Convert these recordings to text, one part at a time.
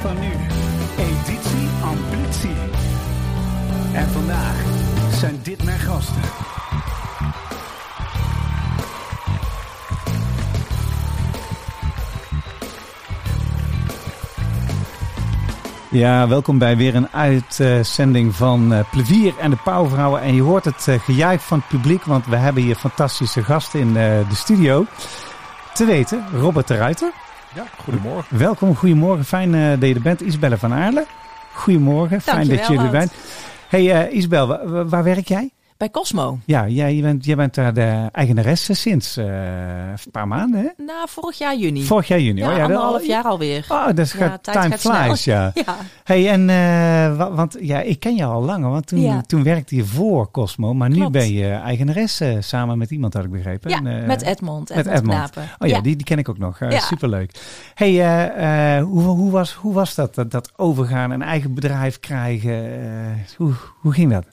van nu. Editie Ambitie. En vandaag zijn dit mijn gasten. Ja, welkom bij weer een uitzending van uh, Plevier en de Pauwvrouwen. En je hoort het uh, gejuich van het publiek, want we hebben hier fantastische gasten in uh, de studio. Te weten, Robert de Ruiter. Ja, goedemorgen. Welkom, goedemorgen. Fijn dat je er bent. Isabelle van Aarle. Goedemorgen, fijn dat je er bent. Hey Isabel, waar, waar werk jij? Bij Cosmo. Ja, jij bent, jij bent daar de eigenaresse sinds uh, een paar maanden, hè? Nou, vorig jaar juni. Vorig jaar juni, ja, oh ja. Anderhalf jaar alweer. Oh, dat gaat, ja, time flies, ja. ja. Hey, en, uh, want ja, ik ken je al langer, want toen, ja. toen werkte je voor Cosmo, maar nu ben je eigenaresse samen met iemand, had ik begrepen. Ja, en, uh, met Edmond. Met Edmond. Knapen. Oh ja, Die, die ken ik ook nog. Superleuk. Hey, hoe, hoe, was, hoe was dat, dat, dat overgaan, een eigen bedrijf krijgen? hoe, hoe ging dat?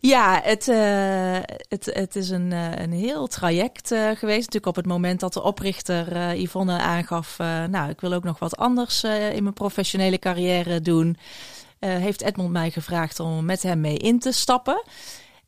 Ja, het, uh, het, het is een, uh, een heel traject uh, geweest. Natuurlijk op het moment dat de oprichter Yvonne aangaf... nou, ik wil ook nog wat anders in mijn professionele carrière doen... heeft Edmond mij gevraagd om met hem mee in te stappen...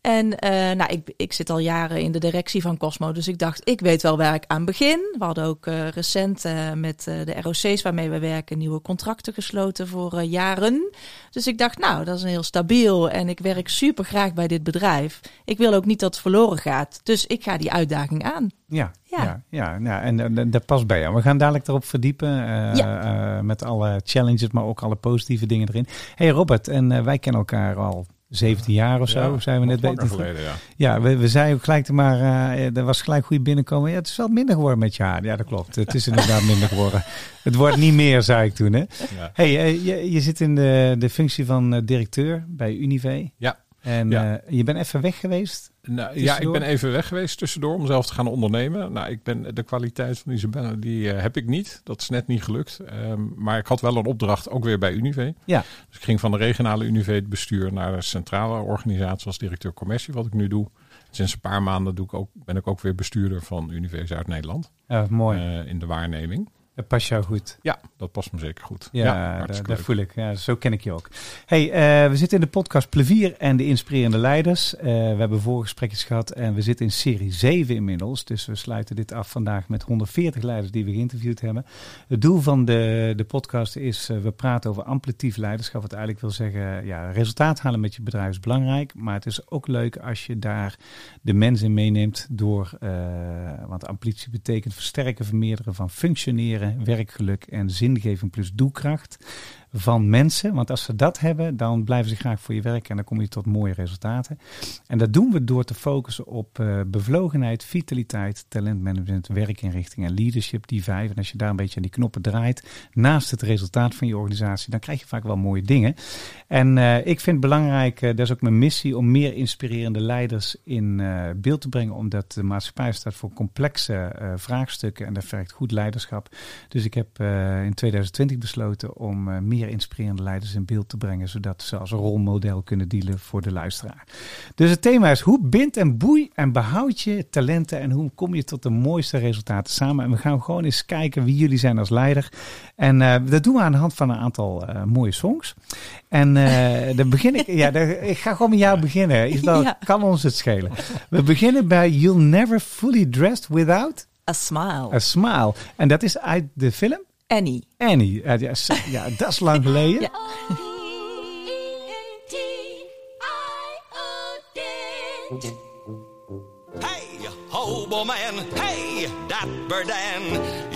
En uh, nou, ik, ik zit al jaren in de directie van Cosmo, dus ik dacht, ik weet wel waar ik aan begin. We hadden ook uh, recent uh, met de ROC's waarmee we werken nieuwe contracten gesloten voor jaren. Dus ik dacht, nou, dat is een heel stabiel en ik werk super graag bij dit bedrijf. Ik wil ook niet dat het verloren gaat, dus ik ga die uitdaging aan. Ja, ja, ja, ja, ja. en dat past bij jou. We gaan dadelijk erop verdiepen ja. met alle challenges, maar ook alle positieve dingen erin. Hey Robert, en wij kennen elkaar al 17 jaar of zo, ja, zijn we net. Geleden, ja, ja we, we zeiden ook gelijk maar, uh, er was gelijk goed binnenkomen. Ja, het is wel minder geworden met je haar. Ja, dat klopt. Het is inderdaad minder geworden. Het wordt niet meer, zei ik toen. Hè? Ja. Hey, uh, je, je zit in de, de functie van uh, directeur bij Unive. Ja. En je bent even weg geweest? Nou, ja, ik ben even weg geweest tussendoor om zelf te gaan ondernemen. Nou, ik ben de kwaliteit van Isabelle, die uh, heb ik niet. Dat is net niet gelukt. Um, maar ik had wel een opdracht, ook weer bij Unive. Ja. Dus ik ging van de regionale Unive het bestuur naar de centrale organisatie als directeur commercie, wat ik nu doe. Sinds een paar maanden doe ik ook, ben ik ook weer bestuurder van Unive Zuid-Nederland. Ja, mooi. Uh, in de waarneming. Dat past jou goed. Ja, dat past me zeker goed. Ja, ja dat, dat voel ik. Ja, zo ken ik je ook. Hey, uh, we zitten in de podcast Plevier en de inspirerende leiders. Uh, we hebben voorgesprekjes gehad en we zitten in serie 7 inmiddels. Dus we sluiten dit af vandaag met 140 leiders die we geïnterviewd hebben. Het doel van de, de podcast is, uh, we praten over amplitief leiderschap. Wat eigenlijk wil zeggen, ja, resultaat halen met je bedrijf is belangrijk. Maar het is ook leuk als je daar de mensen in meeneemt door, want amplitie betekent versterken, vermeerderen van functioneren werkgeluk en zingeving plus doelkracht van mensen. Want als ze dat hebben, dan blijven ze graag voor je werken en dan kom je tot mooie resultaten. En dat doen we door te focussen op uh, bevlogenheid, vitaliteit, talentmanagement, werkinrichting en leadership, die vijf. En als je daar een beetje aan die knoppen draait, naast het resultaat van je organisatie, dan krijg je vaak wel mooie dingen. En uh, ik vind het belangrijk, uh, dat is ook mijn missie, om meer inspirerende leiders in beeld te brengen, omdat de maatschappij staat voor complexe vraagstukken en dat vergt goed leiderschap. Dus ik heb in 2020 besloten om meer meer inspirerende leiders in beeld te brengen, zodat ze als rolmodel kunnen dealen voor de luisteraar. Dus het thema is hoe bind en boei en behoud je talenten en hoe kom je tot de mooiste resultaten samen. En we gaan gewoon eens kijken wie jullie zijn als leider. En uh, dat doen we aan de hand van een aantal uh, mooie songs. En uh, dan begin ik, ja, dan, ik ga gewoon met jou beginnen. Isabel, ja. kan ons het schelen. We beginnen bij You'll Never Fully Dressed Without... A Smile. A Smile. En dat is uit de film? Annie. Annie. Eh, ja, ja, ja dat is lang geleden. Ja. Hey, hobo man, hey, dapper Dan.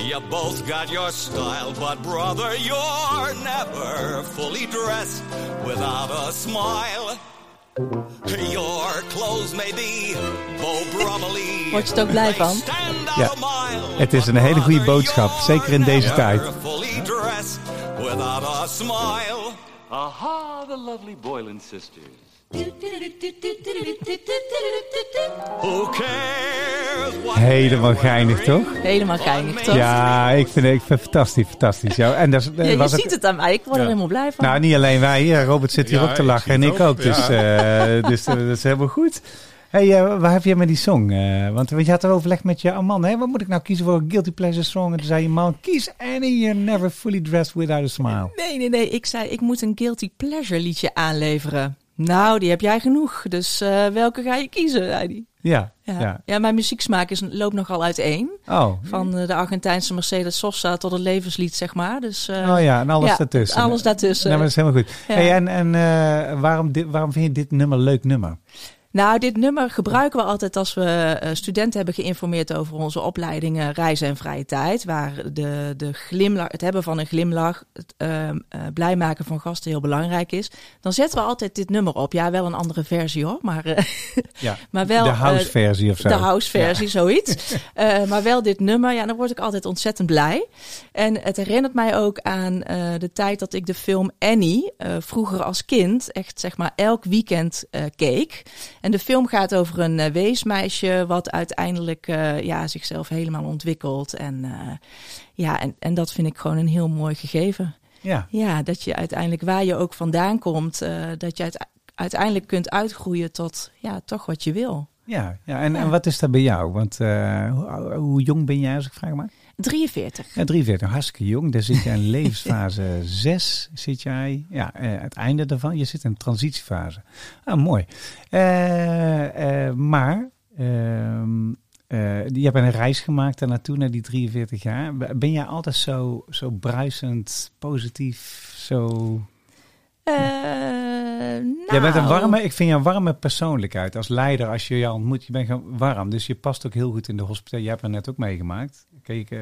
You both got your style, but brother, you're never fully dressed without a smile. Your clothes may be Bo Bromley. Word je er ook blij van? Ja, het is een hele goede boodschap, zeker in deze tijd. Without a smile. Aha, the lovely Boylan sisters. Who cares what Helemaal geinig, toch? Helemaal geinig, toch? Ja, ik vind, ik vind het fantastisch, fantastisch. Ja, en dat Ja, je was ziet het aan mij, ik word er helemaal blij van. Nou, niet alleen wij. Robert zit hier Ja, ook te lachen en ik ook, ook. Dus, eh, dus eh, dat is helemaal goed. Hey, eh, waar heb je met die song? Eh, want, want je had er overleg met je man. Hè? Wat moet ik nou kiezen voor een guilty pleasure song? En toen zei je man, kies any, you're never fully dressed without a smile. Nee, nee, nee. Ik zei, ik moet een guilty pleasure liedje aanleveren. Nou, die heb jij genoeg. Dus eh, welke ga je kiezen? zei hij. Ja, Ja. ja. Ja. mijn muzieksmaak is, loopt nogal uiteen. Oh, Van eh, de Argentijnse Mercedes Sosa tot het levenslied, zeg maar. Dus, eh, oh ja, en alles ja, daartussen. Alles daartussen. Nou, maar dat is helemaal goed. Ja. Hey, en en waarom, dit, waarom vind je dit nummer een leuk nummer? Nou, dit nummer gebruiken we altijd als we eh, studenten hebben geïnformeerd over onze opleidingen reizen en vrije tijd. Waar de, de glimlach, het hebben van een glimlach, het ehm, eh, blij maken van gasten heel belangrijk is. Dan zetten we altijd dit nummer op. Ja, wel een andere versie hoor, maar, eh, Ja, maar wel... de house versie of zo. de house versie, zoiets. Maar wel dit nummer, ja, dan word ik altijd ontzettend blij. En het herinnert mij ook aan de tijd dat ik de film Annie vroeger als kind echt zeg maar elk weekend keek. En de film gaat over een eh, weesmeisje wat uiteindelijk eh, ja, zichzelf helemaal ontwikkelt. En, eh, ja, en, en dat vind ik gewoon een heel mooi gegeven. Ja, Ja, dat je uiteindelijk waar je ook vandaan komt, eh, dat je uite- uiteindelijk kunt uitgroeien tot ja, toch wat je wil. ja, ja. En, Ja. en wat is dat bij jou? Want hoe, hoe jong ben jij, als ik vraag maar? 43. Ja, 43, hartstikke jong. Daar zit jij in levensfase 6, zit jij. Ja, eh, het einde daarvan. Je zit in een transitiefase. Ah, mooi. Eh, eh, maar, ehm, eh, je hebt een reis gemaakt daar naartoe, naar die 43 jaar. Ben jij altijd zo, zo bruisend, positief, zo... Jij bent een nou, warme, ik vind je een warme persoonlijkheid. Als leider, als je je ontmoet, je bent gewoon warm. Dus je past ook heel goed in de hospitaal. Je hebt er net ook meegemaakt.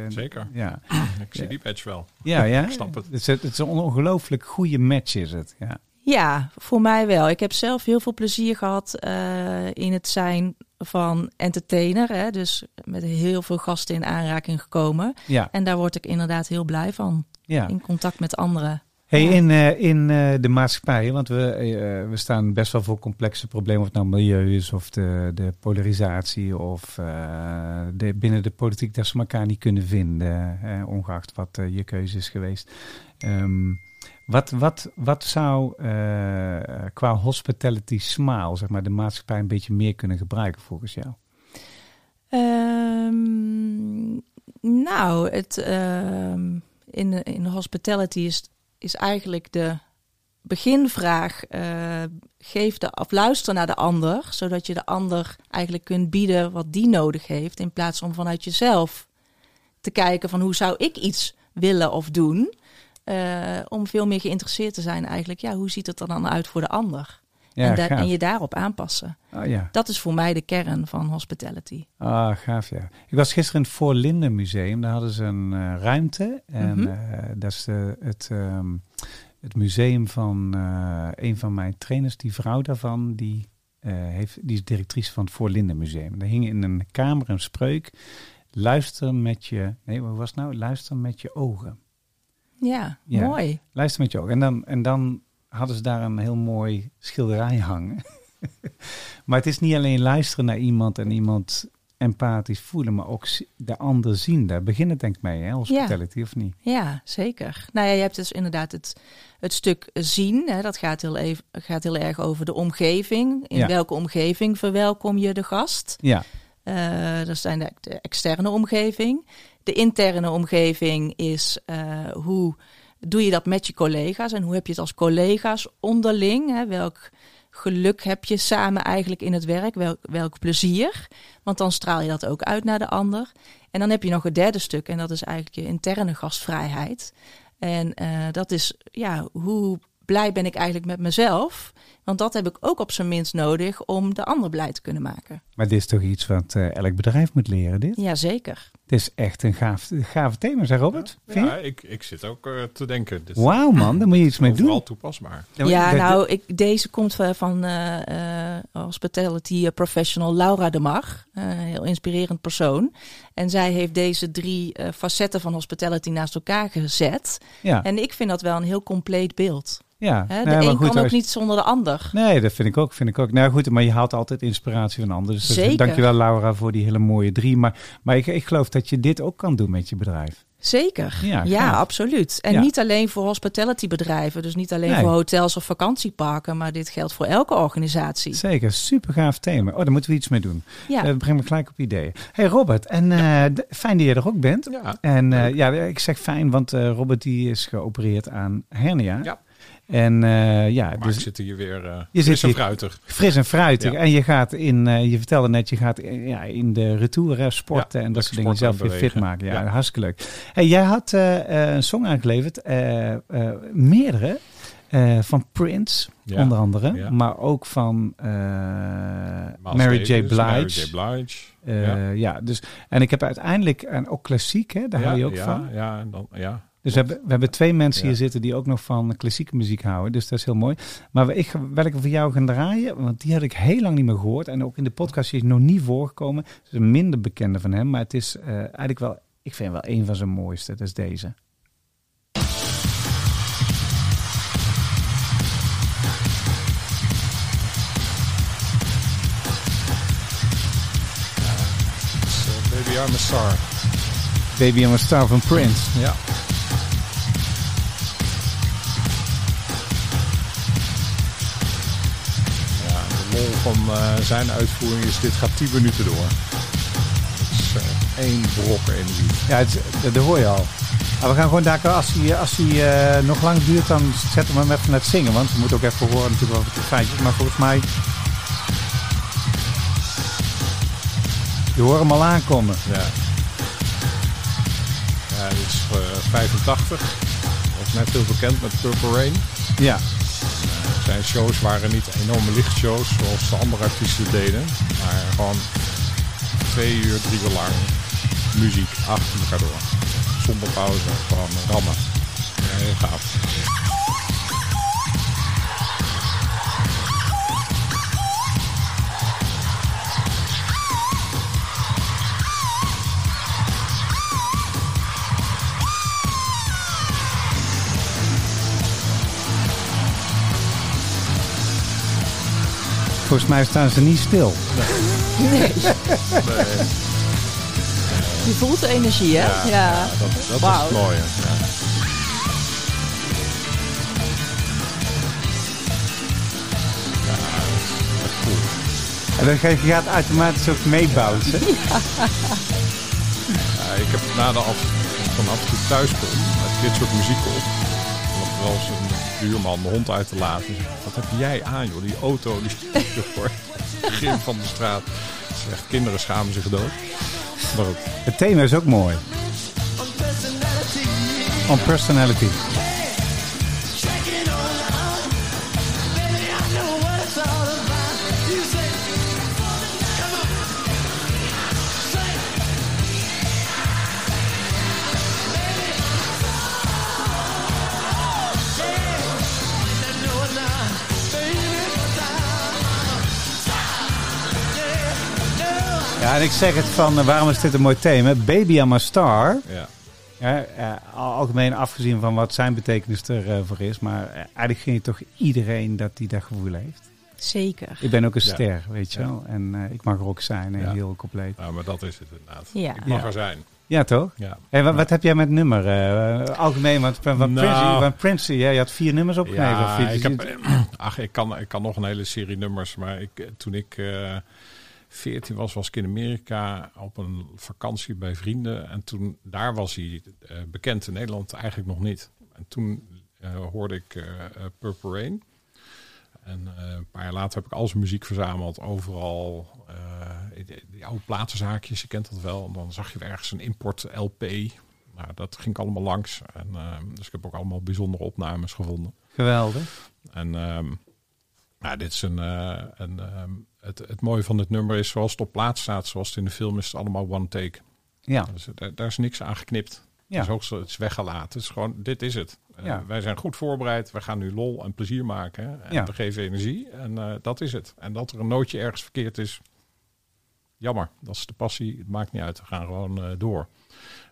Zeker. Ja, Ik zie die badge wel. ja, ja. Ik snap het. Het is, het is een ongelooflijk goede match is het. Ja. Ja, voor mij wel. Ik heb zelf heel veel plezier gehad eh, in het zijn van entertainer. Hè? Dus met heel veel gasten in aanraking gekomen. Ja, En daar word ik inderdaad heel blij van. ja. In contact met anderen. Hey, in, eh, in eh, de maatschappij, want we, eh, we staan best wel voor complexe problemen, of het nou milieu is, of de, de polarisatie, of de, binnen de politiek dat ze elkaar niet kunnen vinden, ongeacht wat je keuze is geweest. Ehm, wat, wat, wat zou qua hospitality smile, zeg maar, de maatschappij een beetje meer kunnen gebruiken volgens jou? Ehm, nou, het, ehm, in, in hospitality is, is eigenlijk de beginvraag: eh, geef de, of luister naar de ander, zodat je de ander eigenlijk kunt bieden wat die nodig heeft, in plaats van vanuit jezelf te kijken van hoe zou ik iets willen of doen. eh, om veel meer geïnteresseerd te zijn eigenlijk, ja, hoe ziet het er dan uit voor de ander? Ja, en, gaaf. en je daarop aanpassen. Oh, ja. Dat is voor mij de kern van hospitality. Ah, gaaf ja. Ik was gisteren in het Voorlinden Museum. Daar hadden ze een eh, ruimte. En Mhm. eh, dat is het, ehm, het museum van eh, een van mijn trainers. Die vrouw daarvan, die, heeft, die is directrice van het Voorlinden Museum. Daar hing in een kamer een spreuk. Luister met je... Nee, wat was het nou? Luister met je ogen. Ja, Ja. mooi. Luister met je ogen. En dan, en dan hadden ze daar een heel mooi schilderij hangen. maar het is niet alleen luisteren naar iemand en iemand empathisch voelen, maar ook de ander zien. Daar begint het denk ik mee, hè, hospitality, of niet? Ja, zeker. Nou ja, je hebt dus inderdaad het, het stuk zien. Hè, dat gaat heel, even, gaat heel erg over de omgeving. In Ja. welke omgeving verwelkom je de gast? Ja, Eh dat zijn de, de externe omgeving. De interne omgeving is eh, hoe doe je dat met je collega's en hoe heb je het als collega's onderling? Hè? Welk geluk heb je samen eigenlijk in het werk? Welk, welk plezier? Want dan straal je dat ook uit naar de ander. En dan heb je nog het derde stuk en dat is eigenlijk je interne gastvrijheid. En eh, dat is, ja, hoe blij ben ik eigenlijk met mezelf? Want dat heb ik ook op zijn minst nodig om de ander blij te kunnen maken. maar dit is toch iets wat eh, elk bedrijf moet leren, dit? Jazeker. Het is echt een gaaf, gaaf thema, zeg Robert. Ja, ik, ik zit ook eh, te denken. Wauw man, daar moet je iets mee overal doen. toepasbaar. Ja, nou, ik, deze komt van, van eh, eh, hospitality professional Laura de Mar. Eh, Een heel inspirerend persoon. En zij heeft deze drie eh, facetten van hospitality naast elkaar gezet. Ja, En ik vind dat wel een heel compleet beeld. Ja. Hè? De Nee, maar een goed, kan ook als- niet zonder de ander. Nee, dat vind ik ook. Vind ik ook. Nou goed, maar je haalt altijd inspiratie van anderen. Dus Zeker. dankjewel Laura voor die hele mooie drie. Maar, maar ik, ik geloof dat je dit ook kan doen met je bedrijf. Zeker, Ja, absoluut. En Ja. niet alleen voor hospitality bedrijven, dus niet alleen Nee. voor hotels of vakantieparken, maar dit geldt voor elke organisatie. Zeker, super gaaf thema. Oh, daar moeten we iets mee doen. Ja, Dat brengt me gelijk op ideeën. Hey Robert, en eh, fijn dat je er ook bent. Ja. En eh, ja, ik zeg fijn, want eh, Robert die is geopereerd aan hernia. Ja. En eh, ja, Maar dus ik zit hier weer uh, Je zit fris en fruitig. fris en fruitig. Ja. En je gaat in, eh, je vertelde net, je gaat in, ja, in de retour sporten Ja, en dat soort dingen zelf weer fit maken. Ja, hartstikke leuk. Hey, jij had eh, eh, een song aangeleverd, eh, eh, meerdere, eh, van Prince onder andere, maar ook van eh, Mary J. Davis, Blige. Mary J. Blige. Eh, ja. dus en ik heb uiteindelijk en ook klassiek, hè, daar hou je ook van. Ja, en dan, ja. Dus we hebben, we hebben twee mensen Ja. hier zitten die ook nog van klassieke muziek houden. Dus dat is heel mooi. Maar ik, welke voor jou gaan draaien, want die had ik heel lang niet meer gehoord. En ook in de podcast is nog niet voorgekomen. Het is een minder bekende van hem, maar het is eh, eigenlijk wel, ik vind wel een van zijn mooiste. Dat is deze. Baby I'm a Star. Baby I'm a Star van Prince. Ja. Lol van eh, zijn uitvoering is dit gaat 10 minuten door. Is eh, één brok energie. Ja, het, is- dat, hoor je al. Maar we gaan gewoon daar, als hij, als hij eh, nog lang duurt, dan zetten we hem even naar het zingen. Want we moeten ook even horen natuurlijk over het feitjes. Maar volgens mij... Je hoort hem al aankomen. Ja. Ja, dit is eh, 85. Dat is net heel bekend met Purple Rain. Ja. Zijn shows waren niet enorme lichtshows zoals de andere artiesten deden. Maar gewoon twee uur, drie uur lang muziek achter elkaar door. Zonder pauze, gewoon rammen. Heel gaaf. Volgens mij staan ze niet stil. nee. Nee, Je voelt de energie, hè? ja, Ja. ja, dat, dat is het mooie. Ja. En dan ga je gaat automatisch ook meebouncen. Ja, ik heb na de af, vanaf ik thuis kom dit soort muziek op. Wel eens een buurman de hond uit te laten. Wat heb jij aan joh? Die auto die voor het begin van de straat. Zegt, kinderen schamen zich dood. Maar Het thema is ook mooi. On personality. Ik zeg het van, eh, waarom is dit een mooi thema? Baby I'm a Star. ja. Ja, eh, al- algemeen afgezien van wat zijn betekenis ervoor is. Maar eh, eigenlijk vind je toch iedereen dat die dat gevoel heeft. Zeker. Ik ben ook een Ja. ster, weet je Ja. wel. En eh, ik mag er ook zijn, en Ja. heel compleet. Nou, maar dat is het inderdaad. Ja. Ik mag Ja. er zijn. Ja, toch? Ja. Hey, wat, wat heb jij met nummer? eh, algemeen, want van, van Nou. Prince, van Prince, jij had vier nummers opgegeven. of Ja, ik, heb, ach, ik, kan, ik kan nog een hele serie nummers. Maar ik, eh, toen ik eh 14 was, was ik in Amerika op een vakantie bij vrienden. En toen, daar was hij eh, bekend in Nederland eigenlijk nog niet. En toen eh, hoorde ik eh, Purple Rain. En een paar jaar later heb ik al zijn muziek verzameld. Overal die, die oude platenzaakjes, je kent dat wel. En dan zag je ergens een import LP. Nou, dat ging ik allemaal langs. En, eh, dus ik heb ook allemaal bijzondere opnames gevonden. Geweldig. En ehm, nou, dit is een, een ehm, het, het mooie van dit nummer is zoals het op plaats staat, zoals het in de film is, het allemaal one take. Ja, Dus, daar, daar is niks aan geknipt. Ja. Het is ook het is weggelaten. Het is gewoon, dit is het. Eh, Ja. Wij zijn goed voorbereid. We gaan nu lol en plezier maken. hè. En Ja. we geven energie. En eh, dat is het. En dat er een nootje ergens verkeerd is, jammer. Dat is de passie. Het maakt niet uit. We gaan gewoon eh, door.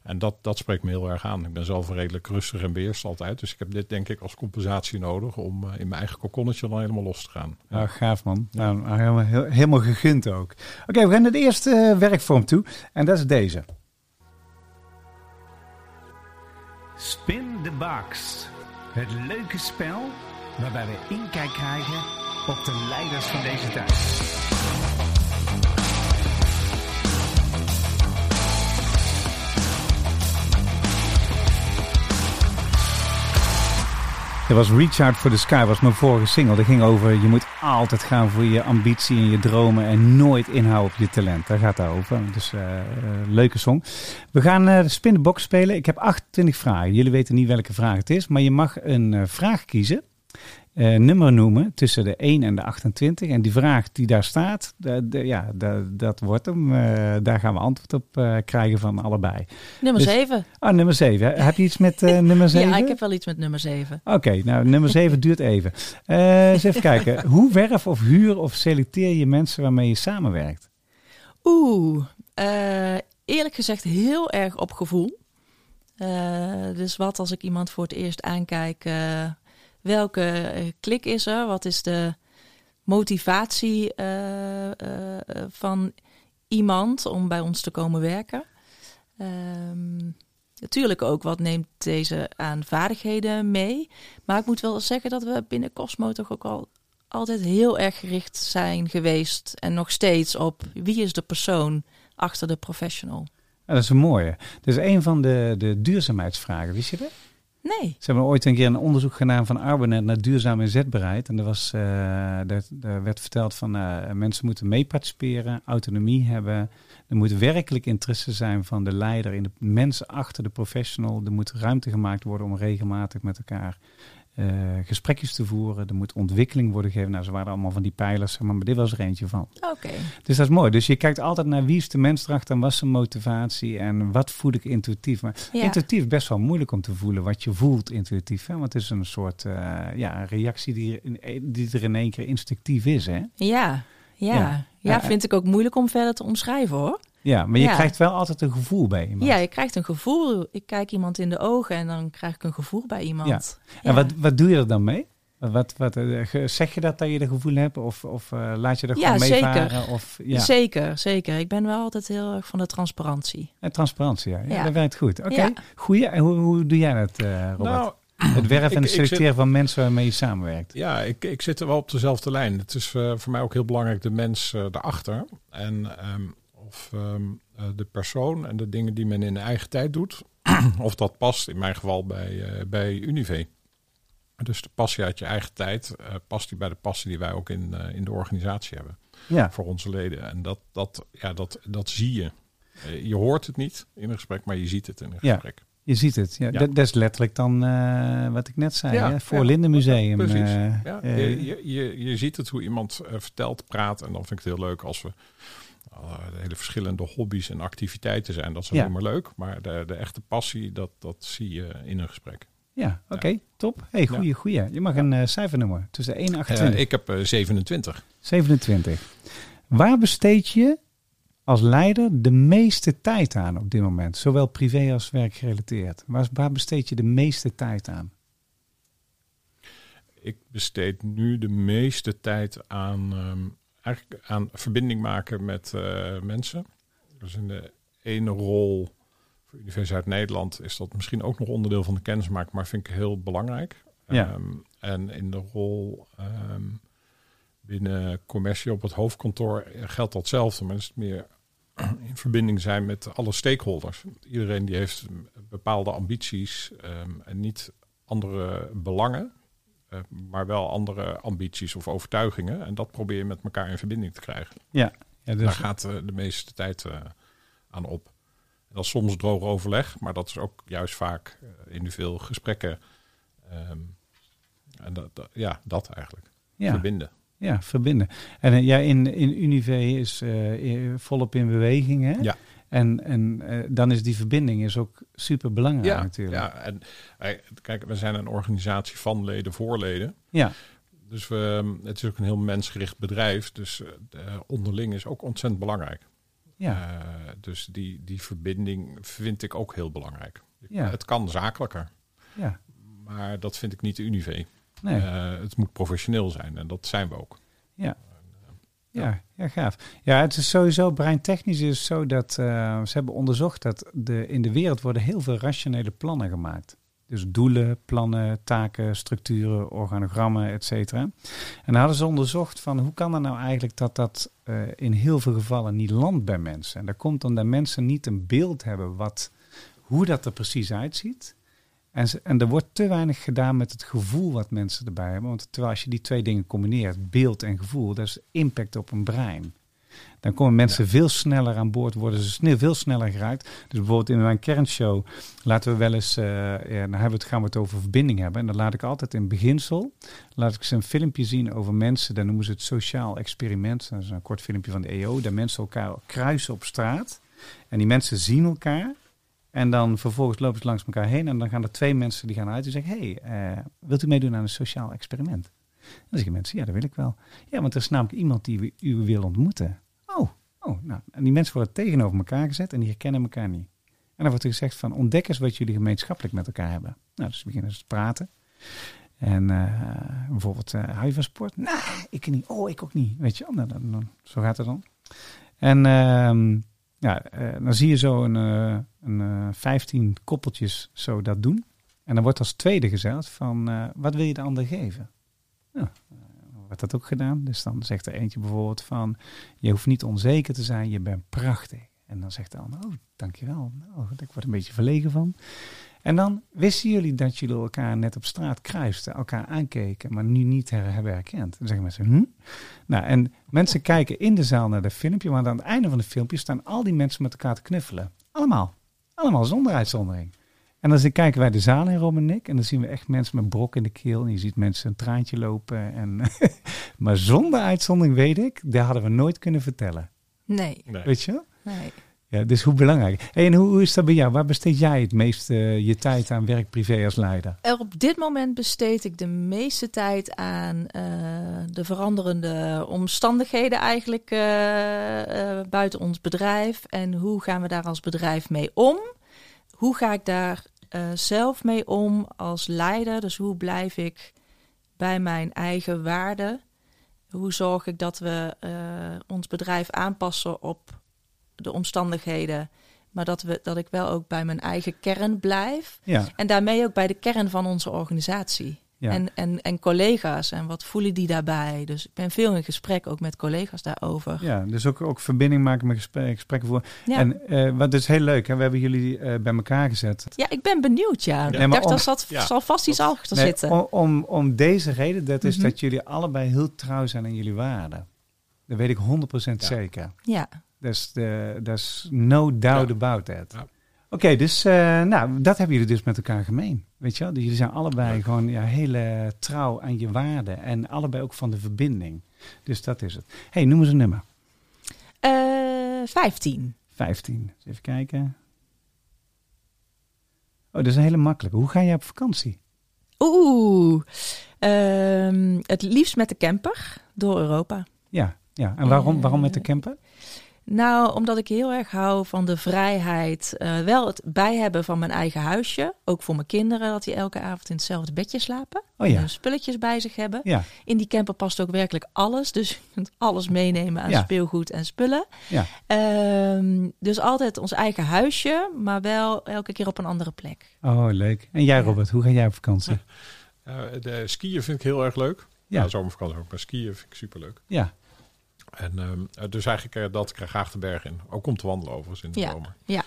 En dat, dat spreekt me heel erg aan. Ik ben zelf redelijk rustig en beheerst altijd. Dus ik heb dit denk ik als compensatie nodig om eh, in mijn eigen kokonnetje dan helemaal los te gaan. Ja. Ja, gaaf man. Nou, helemaal, heel- helemaal gegund ook. Oké, we gaan naar de eerste eh, werkvorm toe. En dat is deze. Spin the Box. Het leuke spel waarbij we inkijk krijgen op de leiders van deze tijd. Dat was Reach Out for the Sky, was mijn vorige single. Dat ging over, je moet altijd gaan voor je ambitie en je dromen en nooit inhouden op je talent. Daar gaat het over. Dus uh, leuke song. We gaan uh, de spin the box spelen. Ik heb 28 vragen. Jullie weten niet welke vraag het is, maar je mag een vraag kiezen uh, nummer noemen tussen de 1 en de 28. En die vraag die daar staat, de, de, ja, de, dat wordt hem. Uh, daar gaan we antwoord op uh, krijgen van allebei. Nummer dus, 7. Oh, nummer 7. Heb je iets met nummer 7? ja, ik heb wel iets met nummer 7. Oké, okay, nou, nummer 7 duurt even. eens even kijken. Hoe werf of huur of selecteer je mensen waarmee je samenwerkt? Oeh, eerlijk gezegd heel erg op gevoel. dus wat als ik iemand voor het eerst aankijk welke klik is er? Wat is de motivatie uh, uh, van iemand om bij ons te komen werken? Um, natuurlijk ook wat neemt deze aan vaardigheden mee. Maar ik moet wel zeggen dat we binnen Cosmo toch ook al altijd heel erg gericht zijn geweest en nog steeds op wie is de persoon achter de professional. Dat is een mooie. Dus een van de, de duurzaamheidsvragen, wist je dat? Nee. Ze hebben ooit een keer een onderzoek gedaan van Arbonet naar duurzaam inzetbaarheid. En er, was, uh, werd verteld van uh, mensen moeten meeparticiperen, autonomie hebben. Er moet werkelijk interesse zijn van de leider in de mensen achter de professional. Er moet ruimte gemaakt worden om regelmatig met elkaar gesprekjes te voeren. Er moet ontwikkeling worden gegeven. Nou, ze waren allemaal van die pijlers, maar dit was er eentje van. Oké. Okay. Dus dat is mooi. Dus je kijkt altijd naar wie is de mens erachter en wat is zijn motivatie en wat voel ik intuïtief. Maar ja. intuïtief is best wel moeilijk om te voelen wat je voelt intuïtief. Hè? Want het is een soort uh, ja, reactie die, die er in één keer instinctief is. Hè? Ja, ja. ja. ja vind ik ook moeilijk om verder te omschrijven hoor. Ja, maar je ja. krijgt wel altijd een gevoel bij iemand. Ja, je krijgt een gevoel. Ik kijk iemand in de ogen en dan krijg ik een gevoel bij iemand. Ja. En Wat, wat doe je er dan mee? Wat, wat, zeg je dat dat je de gevoel hebt of, of uh, laat je er ja, gewoon meevaren? Zeker. Of, ja, zeker, zeker. Ik ben wel altijd heel erg van de transparantie. En transparantie, ja. ja, ja. Dat werkt goed. Oké, okay. goeie. En hoe, hoe doe jij dat, uh, Robert? Nou, het werven en het selecteren zit, van mensen waarmee je samenwerkt. Ja, ik, ik zit er wel op dezelfde lijn. Het is uh, voor mij ook heel belangrijk de mens daarachter. En um, of um, de persoon en de dingen die men in de eigen tijd doet, of dat past in mijn geval bij, uh, bij Unive. Dus de passie uit je eigen tijd, uh, past die bij de passie die wij ook in, uh, in de organisatie hebben. Ja. Voor onze leden. En dat, dat, ja, dat, dat zie je. je hoort het niet in een gesprek, maar je ziet het in een ja. gesprek. Je ziet het. Ja, ja. Dat, dat, is letterlijk dan uh, wat ik net zei. Ja, hè? Voor ja, Lindenmuseum. Precies. Uh, ja, je, je, je, ziet het hoe iemand vertelt, praat. En dan vind ik het heel leuk als we hele verschillende hobby's en activiteiten zijn. Dat is alleen maar leuk. Maar de, de echte passie, dat, dat zie je in een gesprek. Ja, oké, okay, ja. top. Hey, goeie, ja. goeie. Je mag een uh, cijfernummer tussen 1 en 28. Uh, ik heb uh, 27. 27. Waar besteed je als leider de meeste tijd aan op dit moment? Zowel privé als werkgerelateerd. Waar, waar besteed je de meeste tijd aan? Ik besteed nu de meeste tijd aan, um, eigenlijk aan verbinding maken met uh, mensen. Dus in de ene rol voor Universiteit Nederland is dat misschien ook nog onderdeel van de kennismaking, maar vind ik heel belangrijk. Ja. Um, en in de rol um, binnen commercie op het hoofdkantoor geldt datzelfde, maar is het meer in verbinding zijn met alle stakeholders. Iedereen die heeft bepaalde ambities um, en niet andere belangen, maar wel andere ambities of overtuigingen. En dat probeer je met elkaar in verbinding te krijgen. Ja, ja dus daar gaat uh, de meeste tijd uh, aan op. En dat is soms droog overleg, maar dat is ook juist vaak in veel gesprekken. Um, en dat, dat, ja, dat eigenlijk. Ja. Verbinden. Ja, verbinden. En ja, in, in Unive is uh, volop in beweging, hè? Ja. En, en uh, dan is die verbinding is ook super belangrijk ja, natuurlijk. Ja, en wij, kijk, we zijn een organisatie van leden voor leden. Ja. Dus we, het is ook een heel mensgericht bedrijf. Dus onderling is ook ontzettend belangrijk. Ja. dus die, die verbinding vind ik ook heel belangrijk. Ja. Het kan zakelijker. Ja. Maar dat vind ik niet de Unive. Nee. Uh, het moet professioneel zijn en dat zijn we ook. Ja. Ja, ja, gaaf. Ja, het is sowieso breintechnisch is zo dat uh, ze hebben onderzocht dat de, in de wereld worden heel veel rationele plannen gemaakt. Dus doelen, plannen, taken, structuren, organogrammen, et cetera. En dan hadden ze onderzocht van hoe kan het nou eigenlijk dat dat eh, in heel veel gevallen niet landt bij mensen. En dat komt omdat mensen niet een beeld hebben wat, hoe dat er precies uitziet. En, ze, en er wordt te weinig gedaan met het gevoel wat mensen erbij hebben. Want terwijl als je die twee dingen combineert, beeld en gevoel, dat is impact op een brein. Dan komen mensen veel sneller aan boord, worden ze veel sneller geraakt. Dus bijvoorbeeld in mijn kernshow laten we wel eens, eh, ja, dan hebben we het, gaan we het over verbinding hebben. En dan laat ik altijd in beginsel, laat ik ze een filmpje zien over mensen, dan noemen ze het sociaal experiment. Dat is een kort filmpje van de EO, dat mensen elkaar kruisen op straat. En die mensen zien elkaar. En dan vervolgens lopen ze langs elkaar heen en dan gaan er twee mensen die gaan uit en zeggen, hey, eh, wilt u meedoen aan een sociaal experiment? Dan zeggen mensen, ja, dat wil ik wel. Ja, want er is namelijk iemand die u- wil ontmoeten. Oh, oh, nou, en die mensen worden tegenover elkaar gezet en die herkennen elkaar niet. En dan wordt er gezegd van, ontdek eens wat jullie gemeenschappelijk met elkaar hebben. Nou, dus beginnen ze te praten. En eh, bijvoorbeeld, eh hou je van sport? Nee, ik niet. Oh, ik ook niet. Weet je nou, dan, zo gaat het dan. En ehm, ja, eh, dan zie je zo een, eh, een eh, 15 koppeltjes zo dat doen. En dan wordt als tweede gezegd van, eh, wat wil je de ander geven? Nou, eh, wordt dat ook gedaan. Dus dan zegt er eentje bijvoorbeeld van, je hoeft niet onzeker te zijn, je bent prachtig. En dan zegt de ander, oh, dankjewel. Nou, ik word een beetje verlegen van. En dan wisten jullie dat jullie elkaar net op straat kruisten, elkaar aankeken, maar nu niet her- hebben herkend. Dan zeggen mensen, hm? Nou, en mensen kijken in de zaal naar de filmpje, maar aan het einde van het filmpje staan al die mensen met elkaar te knuffelen. Allemaal. Allemaal zonder uitzondering. En dan kijken wij de zaal in, Rob en ik, en dan zien we echt mensen met brok in de keel. En je ziet mensen een traantje lopen. En maar zonder uitzondering weet ik, dat hadden we nooit kunnen vertellen. Nee, Nee. Weet je? nee. Ja, dus hoe belangrijk. En hoe, is dat bij jou? Waar besteed jij het meest eh, je tijd aan werk privé als leider? Er op dit moment besteed ik de meeste tijd aan eh, de veranderende omstandigheden eigenlijk eh, buiten ons bedrijf. En hoe gaan we daar als bedrijf mee om? Hoe ga ik daar zelf mee om als leider? Dus hoe blijf ik bij mijn eigen waarden? Hoe zorg ik dat we ons bedrijf aanpassen op de omstandigheden, maar dat, we, dat ik wel ook bij mijn eigen kern blijf? Ja, En daarmee ook bij de kern van onze organisatie. ja. En, en, en collega's en wat voelen die daarbij? Dus ik ben veel in gesprek ook met collega's daarover. ja dus ook, ook verbinding maken met gesprek, gesprekken voor. Ja. En eh, wat is heel leuk, hè? we hebben jullie eh, bij elkaar gezet. Ja, ik ben benieuwd, ja. Nee, ik dacht, om- zat, Ja, zal vast iets achter Nee, zitten. om, om, om deze reden, dat is Mhm. dat jullie allebei heel trouw zijn aan jullie waarden. Dat weet ik 100% Ja. zeker. Ja, Dus there's no doubt Ja. about that. Ja. Oké, dus eh, nou, dat hebben jullie dus met elkaar gemeen. Weet je wel? Dus jullie zijn allebei gewoon ja, heel eh, trouw aan je waarden. En allebei ook van de verbinding. Dus dat is het. hey, noem eens een nummer. Eh 15. 15. Eens even kijken. Oh, dat is een hele makkelijke. Hoe ga jij op vakantie? Oeh, Ehm, het liefst met de camper door Europa. Ja, ja. En waarom, Eh, waarom met de camper? Nou, omdat ik heel erg hou van de vrijheid. eh, wel het bij hebben van mijn eigen huisje. Ook voor mijn kinderen, dat die elke avond in hetzelfde bedje slapen. Oh ja. En hun spulletjes bij zich hebben. Ja, In die camper past ook werkelijk alles. Dus je kunt alles meenemen aan Ja. speelgoed en spullen. ja. Ehm, dus altijd ons eigen huisje, maar wel elke keer op een andere plek. Oh, leuk. En jij, Ja. Robert, hoe ga jij op vakantie? Eh, de skiën vind ik heel erg leuk. Ja. Ja, zomervakantie ook. Maar skiën vind ik superleuk. Ja, En ehm, eh, dus eigenlijk eh, dat ik er graag de berg in. Ook om te wandelen overigens in de Ja, zomer. ja.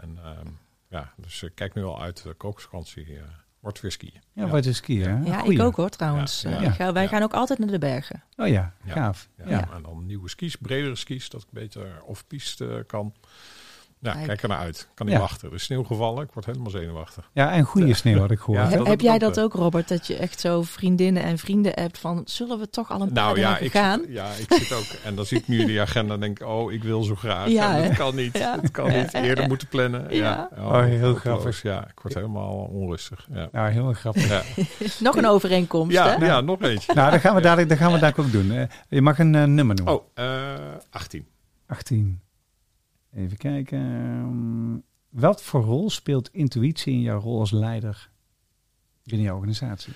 En ehm, ja, dus ik kijk nu al uit. De kokersvakantie eh, wordt weer skiën. ja, wat is skiën? hè? Ja, Goeie. ik ook hoor trouwens. Ja, Eh, ja. wij Ja. gaan ook altijd naar de bergen. Oh ja, Ja. gaaf. Ja, Ja. En dan nieuwe skis, bredere skis, dat ik beter off-piste eh, kan. Ja, Kijk. kijk er naar uit. Kan niet Ja. wachten. Er is sneeuw gevallen. Ik word helemaal zenuwachtig. Ja, en goede sneeuw had ik gehoord. Ja, Heb- jij dat ook, Robert? Dat je echt zo vriendinnen en vrienden hebt van... zullen we toch al een paar Nou ja gaan? zit, ja, ik zit ook. En dan zie ik nu die agenda en denk ik, oh, ik wil zo graag. Ja, En dat kan niet. Ja. Dat kan niet. Eerder moeten plannen. Ja. Ja. Oh, heel grappig. Ja, ik word helemaal onrustig. Ja, Nou, heel grappig. ja. Nog een overeenkomst, ja, hè? ja nog eentje. Nou, dat gaan we dadelijk, dat gaan we dadelijk ook doen. Eh, je mag een eh, nummer noemen. Oh, eh 18. 18. Even kijken. Ehm, Wat voor rol speelt intuïtie in jouw rol als leider binnen je organisatie?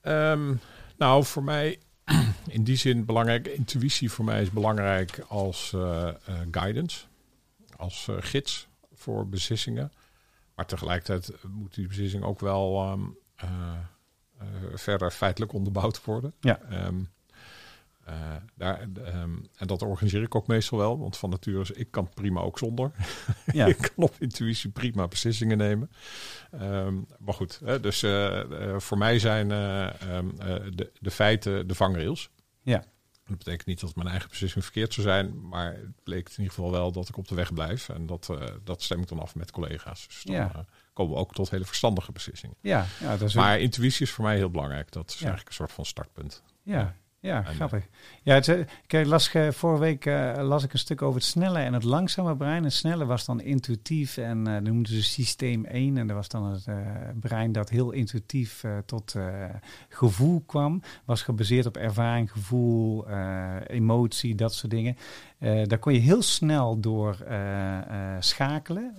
Ehm, nou, voor mij in die zin belangrijk. Intuïtie voor mij is belangrijk als eh, eh, guidance, als eh, gids voor beslissingen. Maar tegelijkertijd moet die beslissing ook wel ehm, eh, eh, verder feitelijk onderbouwd worden. Ja. Eh, daar, ehm, en dat organiseer ik ook meestal wel, want van nature is ik kan prima ook zonder. Ja. ik kan op intuïtie prima beslissingen nemen. Ehm, maar goed, hè, dus eh, eh, voor mij zijn eh, ehm, eh, de, de feiten de vangrails. Ja. Dat betekent niet dat mijn eigen beslissing verkeerd zou zijn, maar het bleek in ieder geval wel dat ik op de weg blijf. En dat, dat stem ik dan af met collega's. Dus dan Ja. komen we ook tot hele verstandige beslissingen. Ja, ja, dat is ook- Maar intuïtie is voor mij heel belangrijk. Dat is Ja. eigenlijk een soort van startpunt. Ja, ja En, grappig. Ja, het, eh, ik las, eh, vorige week eh, las ik een stuk over het snelle en het langzame brein. Het snelle was dan intuïtief en eh dat noemden ze systeem 1. En dat was dan het eh, brein dat heel intuïtief eh, tot eh, gevoel kwam. Was gebaseerd op ervaring, gevoel, eh, emotie, dat soort dingen. Eh, daar kon je heel snel door eh, eh, schakelen.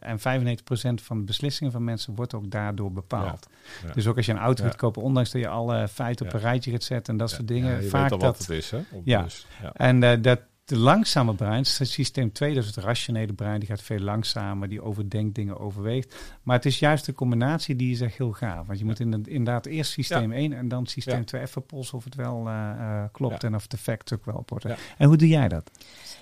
En 95% van de beslissingen van mensen wordt ook daardoor bepaald. Ja. Dus ook als je een auto Ja. gaat kopen, ondanks dat je alle feiten op een rijtje gaat zetten en dat soort dingen. Vaak weet al dat, wat het is, hè? Op- Ja. dus, ja. En dat de langzame brein, het systeem 2, dat is het rationele brein, die gaat veel langzamer, die overdenkt dingen, overweegt. Maar het is juist de combinatie die is echt heel gaaf. Want je moet in- inderdaad eerst systeem 1 en dan systeem Ja. 2 even polsen of het wel eh, eh, klopt Ja. en of de facts ook wel op. En hoe doe jij dat?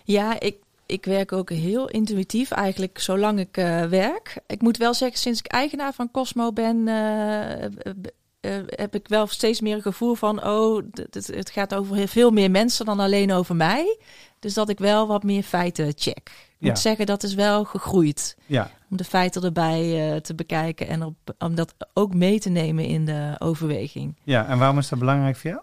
Ja, ik, ik werk ook heel intuïtief eigenlijk zolang ik eh, werk. Ik moet wel zeggen, sinds ik eigenaar van Cosmo ben, eh, eh, heb ik wel steeds meer een gevoel van, oh, het gaat over heel veel meer mensen dan alleen over mij. Dus dat ik wel wat meer feiten check. Ik Ja. moet zeggen, dat is wel gegroeid. Ja, Om de feiten erbij eh, te bekijken en op, om dat ook mee te nemen in de overweging. ja, en waarom is dat belangrijk voor jou?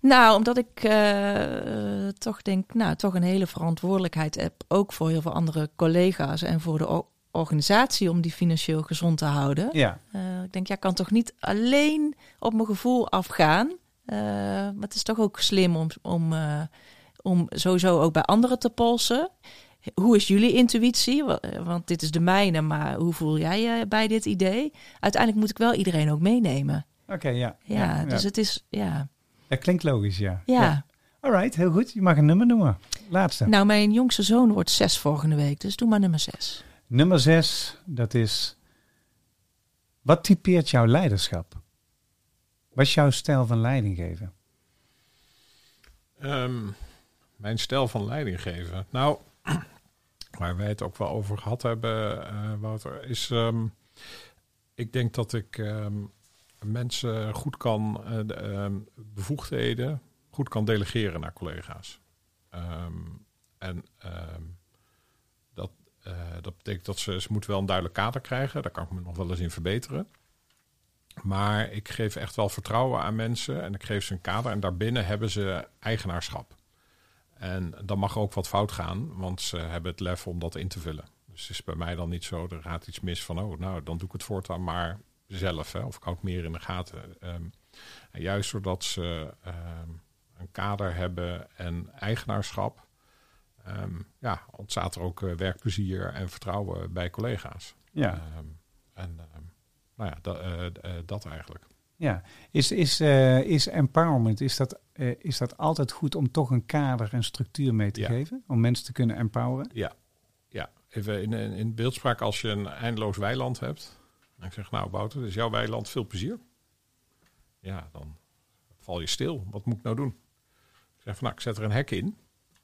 Nou, omdat ik eh, toch denk, nou, toch een hele verantwoordelijkheid heb, ook voor heel veel andere collega's en voor de organisatie om die financieel gezond te houden. Ja, Eh, ik denk, ja, ik kan toch niet alleen op mijn gevoel afgaan. Eh, maar het is toch ook slim om, om, eh, om sowieso ook bij anderen te polsen. Hoe is jullie intuïtie? Wa- Want dit is de mijne, maar hoe voel jij je bij dit idee? Uiteindelijk moet ik wel iedereen ook meenemen. oké, ja. Ja, dus het is, ja. Dat klinkt logisch, ja. ja. Alright, heel goed. Je mag een nummer noemen. Laatste. Nou, mijn jongste zoon wordt zes volgende week, dus doe maar nummer zes. Nummer zes, dat is... Wat typeert jouw leiderschap? Wat is jouw stijl van leiding geven? Ehm, mijn stijl van leiding geven. Nou, waar wij het ook wel over gehad hebben, eh, Wouter, is. ehm, ik denk dat ik ehm, mensen goed kan eh, de, bevoegdheden goed kan delegeren naar collega's. En dat, eh, dat betekent dat ze, ze moeten wel een duidelijk kader krijgen. Daar kan ik me nog wel eens in verbeteren. Maar ik geef echt wel vertrouwen aan mensen en ik geef ze een kader en daarbinnen hebben ze eigenaarschap. En dan mag ook wat fout gaan, want ze hebben het lef om dat in te vullen. Dus het is bij mij dan niet zo, er gaat iets mis van, oh, nou, dan doe ik het voortaan maar zelf. Hè, of ik meer in de gaten. Ehm, juist doordat ze ehm, een kader hebben en eigenaarschap, ehm, ja, ontstaat er ook eh, werkplezier en vertrouwen bij collega's. Ja, Ehm, en ehm, nou ja, dat, eh, eh, dat eigenlijk. ja. Is, is, is empowerment, is dat, is dat altijd goed om toch een kader en structuur mee te Ja. geven? Om mensen te kunnen empoweren? Ja, ja. even in, in, in beeldspraak als je een eindeloos weiland hebt. En ik zeg, nou Wouter, dit is jouw weiland, veel plezier. Ja, dan val je stil. Wat moet ik nou doen? Ik zeg van, nou, ik zet er een hek in.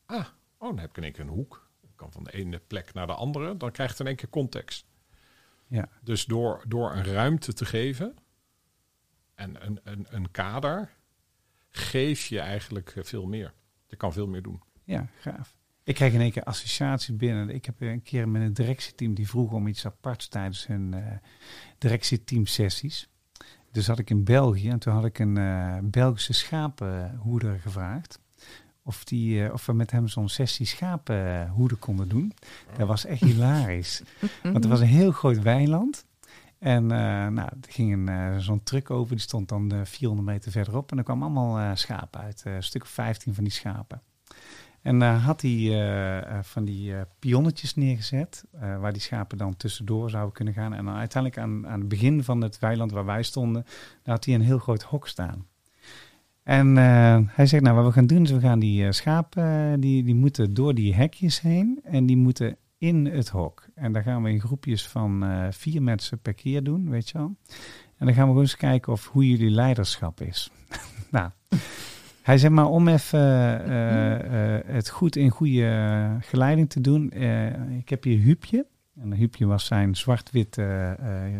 Ah, oh, dan heb ik in één keer een hoek. Ik kan van de ene plek naar de andere. Dan krijgt het in één keer context. Ja, Dus door, door een ruimte te geven en een, een, een kader, geef je eigenlijk eh, veel meer. Je kan veel meer doen. ja, gaaf. Ik kreeg in één keer associatie binnen. Ik heb een keer met een directieteam die vroeg om iets aparts tijdens hun eh directieteamsessies. Dus had ik in België en toen had ik een eh, Belgische schapenhoeder gevraagd. Of, die, eh, of we met hem zo'n sessie schapenhoeden konden doen. Dat was echt hilarisch. Want er was een heel groot weiland. En eh, nou, er ging een, eh, zo'n truck over, die stond dan eh, 400 meter verderop. En er kwamen allemaal schapen uit, een stuk of 15 van die schapen. En daar had hij van die pionnetjes neergezet, waar die schapen dan tussendoor zouden kunnen gaan. En dan uiteindelijk aan, aan het begin van het weiland waar wij stonden, daar had hij een heel groot hok staan. En eh, hij zegt, nou wat we gaan doen is we gaan die eh, schapen, eh, die, die moeten door die hekjes heen. En die moeten in het hok. En daar gaan we in groepjes van vier mensen per keer doen, weet je wel. En dan gaan we gewoon eens kijken of hoe jullie leiderschap is. nou, hij zei maar om even het goed in goede geleiding te doen. ik heb hier Huupje. En Huupje was zijn zwart-wit,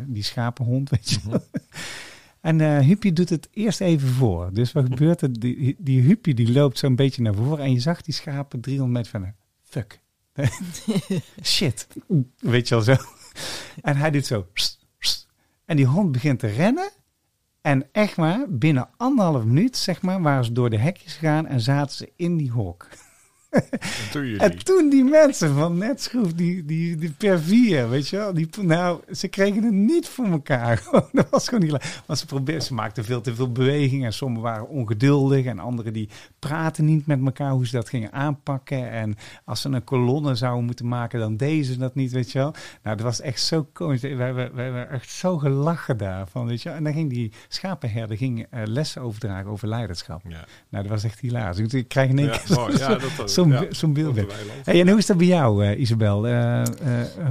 die schapenhond, weet je wel. En eh Huupje doet het eerst even voor. Dus wat gebeurt er? Die, die die loopt zo'n beetje naar voren. En je zag die schapen 300 meter van... Fuck. Shit. Weet je wel zo. En hij doet zo. En die hond begint te rennen. En echt maar, binnen anderhalf minuut, zeg maar, waren ze door de hekjes gegaan en zaten ze in die hok. Jullie. En toen die mensen van Netschroef, die, die, die per vier, weet je wel, die, nou, ze kregen het niet voor elkaar. Dat was gewoon niet. Want ze, probeerden, ze maakten veel te veel beweging en sommigen waren ongeduldig en anderen die praten niet met elkaar hoe ze dat gingen aanpakken. En als ze een kolonne zouden moeten maken, dan deden ze dat niet, weet je wel. Nou, dat was echt zo komisch. We hebben, we hebben echt zo gelachen daarvan, weet je wel. En dan ging die schapenherder ging, eh, lessen overdragen over leiderschap. Ja. Nou, dat was echt hilarisch. Ik- krijg in één Ja, keer mooi. Ja, dat- zo'n ja, zo'n beeld. Hey, en hoe is dat bij jou, eh, Isabel? Eh, eh,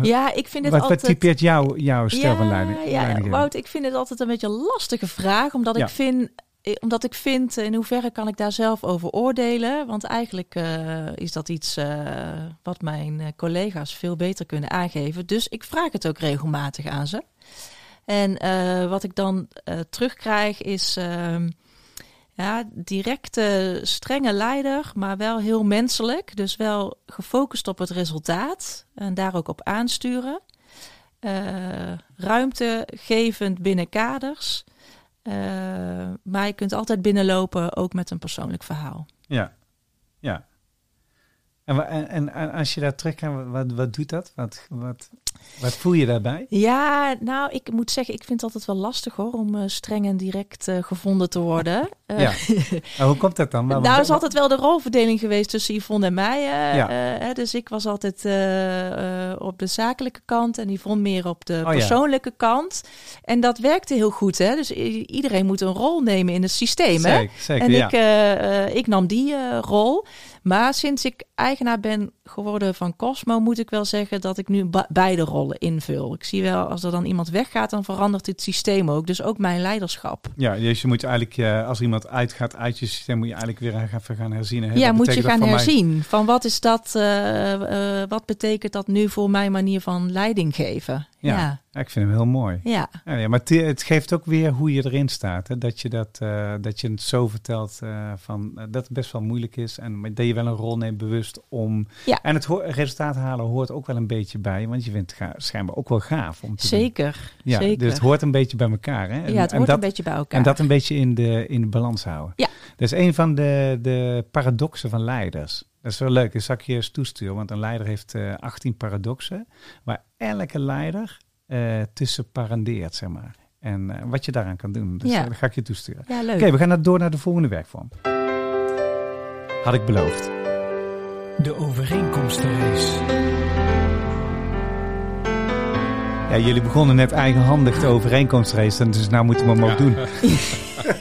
Ja, ik vind het wat, wat altijd... typeert jou, jouw stijl van ja, leiding? ja? Wout, ik vind het altijd een beetje een lastige vraag, omdat Ja. ik vind, omdat ik vind, in hoeverre kan ik daar zelf over oordelen? Want eigenlijk eh, is dat iets eh, wat mijn eh, collega's veel beter kunnen aangeven. Dus ik vraag het ook regelmatig aan ze. En eh, wat ik dan eh, terugkrijg is ehm, ja, directe, strenge leider, maar wel heel menselijk. Dus wel gefocust op het resultaat en daar ook op aansturen. Eh, ruimte gevend binnen kaders. Eh, maar je kunt altijd binnenlopen, ook met een persoonlijk verhaal. Ja, ja. En, en, en, als je daar teruggaat, wat, wat doet dat? Wat, wat, wat voel je daarbij? Ja, nou, ik moet zeggen, ik vind het altijd wel lastig hoor, om eh, streng en direct eh, gevonden te worden. Eh, Ja. Nou, hoe komt dat dan? Maar- Nou, is altijd wel de rolverdeling geweest tussen Yvonne en mij. Ja. hè, dus ik was altijd op de zakelijke kant en Yvonne meer op de Oh ja. persoonlijke kant. En dat werkte heel goed. Hè? Dus iedereen moet een rol nemen in het systeem. Hè? Zeker, en ja. ik, ik nam die rol. Maar sinds ik eigenaar ben geworden van Cosmo, moet ik wel zeggen dat ik nu beide rollen invul. Ik zie wel, als er dan iemand weggaat, dan verandert het systeem ook. Dus ook mijn leiderschap. Ja, dus je moet eigenlijk, eh, als er iemand uitgaat uit je systeem, moet je eigenlijk weer even gaan herzien. Hè? Ja, moet je gaan mij? herzien. Van wat is dat, eh, eh, wat betekent dat nu voor mijn manier van leiding geven? Ja. Ja, Ja, ik vind hem heel mooi. ja. Ja, maar het, geeft ook weer hoe je erin staat. Hè? Dat, je dat, dat je het zo vertelt van, dat het best wel moeilijk is. En dat je wel een rol neemt bewust om... Ja. En het resultaat halen hoort ook wel een beetje bij. Want je vindt het schijnbaar ook wel gaaf om te doen. zeker. Ja, zeker. dus het hoort een beetje bij elkaar. Hè? En, ja, het hoort dat, een beetje bij elkaar. En dat een beetje in de, in de balans houden. Ja. Dat is een van de, de paradoxen van leiders. Dat is wel leuk. Dat zal ik je eens toesturen. Want een leider heeft eh 18 paradoxen. Waar elke leider eh, tussen parandeert, zeg maar. En eh, wat je daaraan kan doen. Dus Ja. dat ga ik je toesturen. Ja, leuk. Oké, we gaan door naar de volgende werkvorm. Had ik beloofd. De overeenkomstenrace. Ja, jullie begonnen net eigenhandig de overeenkomstrace. Dus nou moeten we hem ook Ja. doen.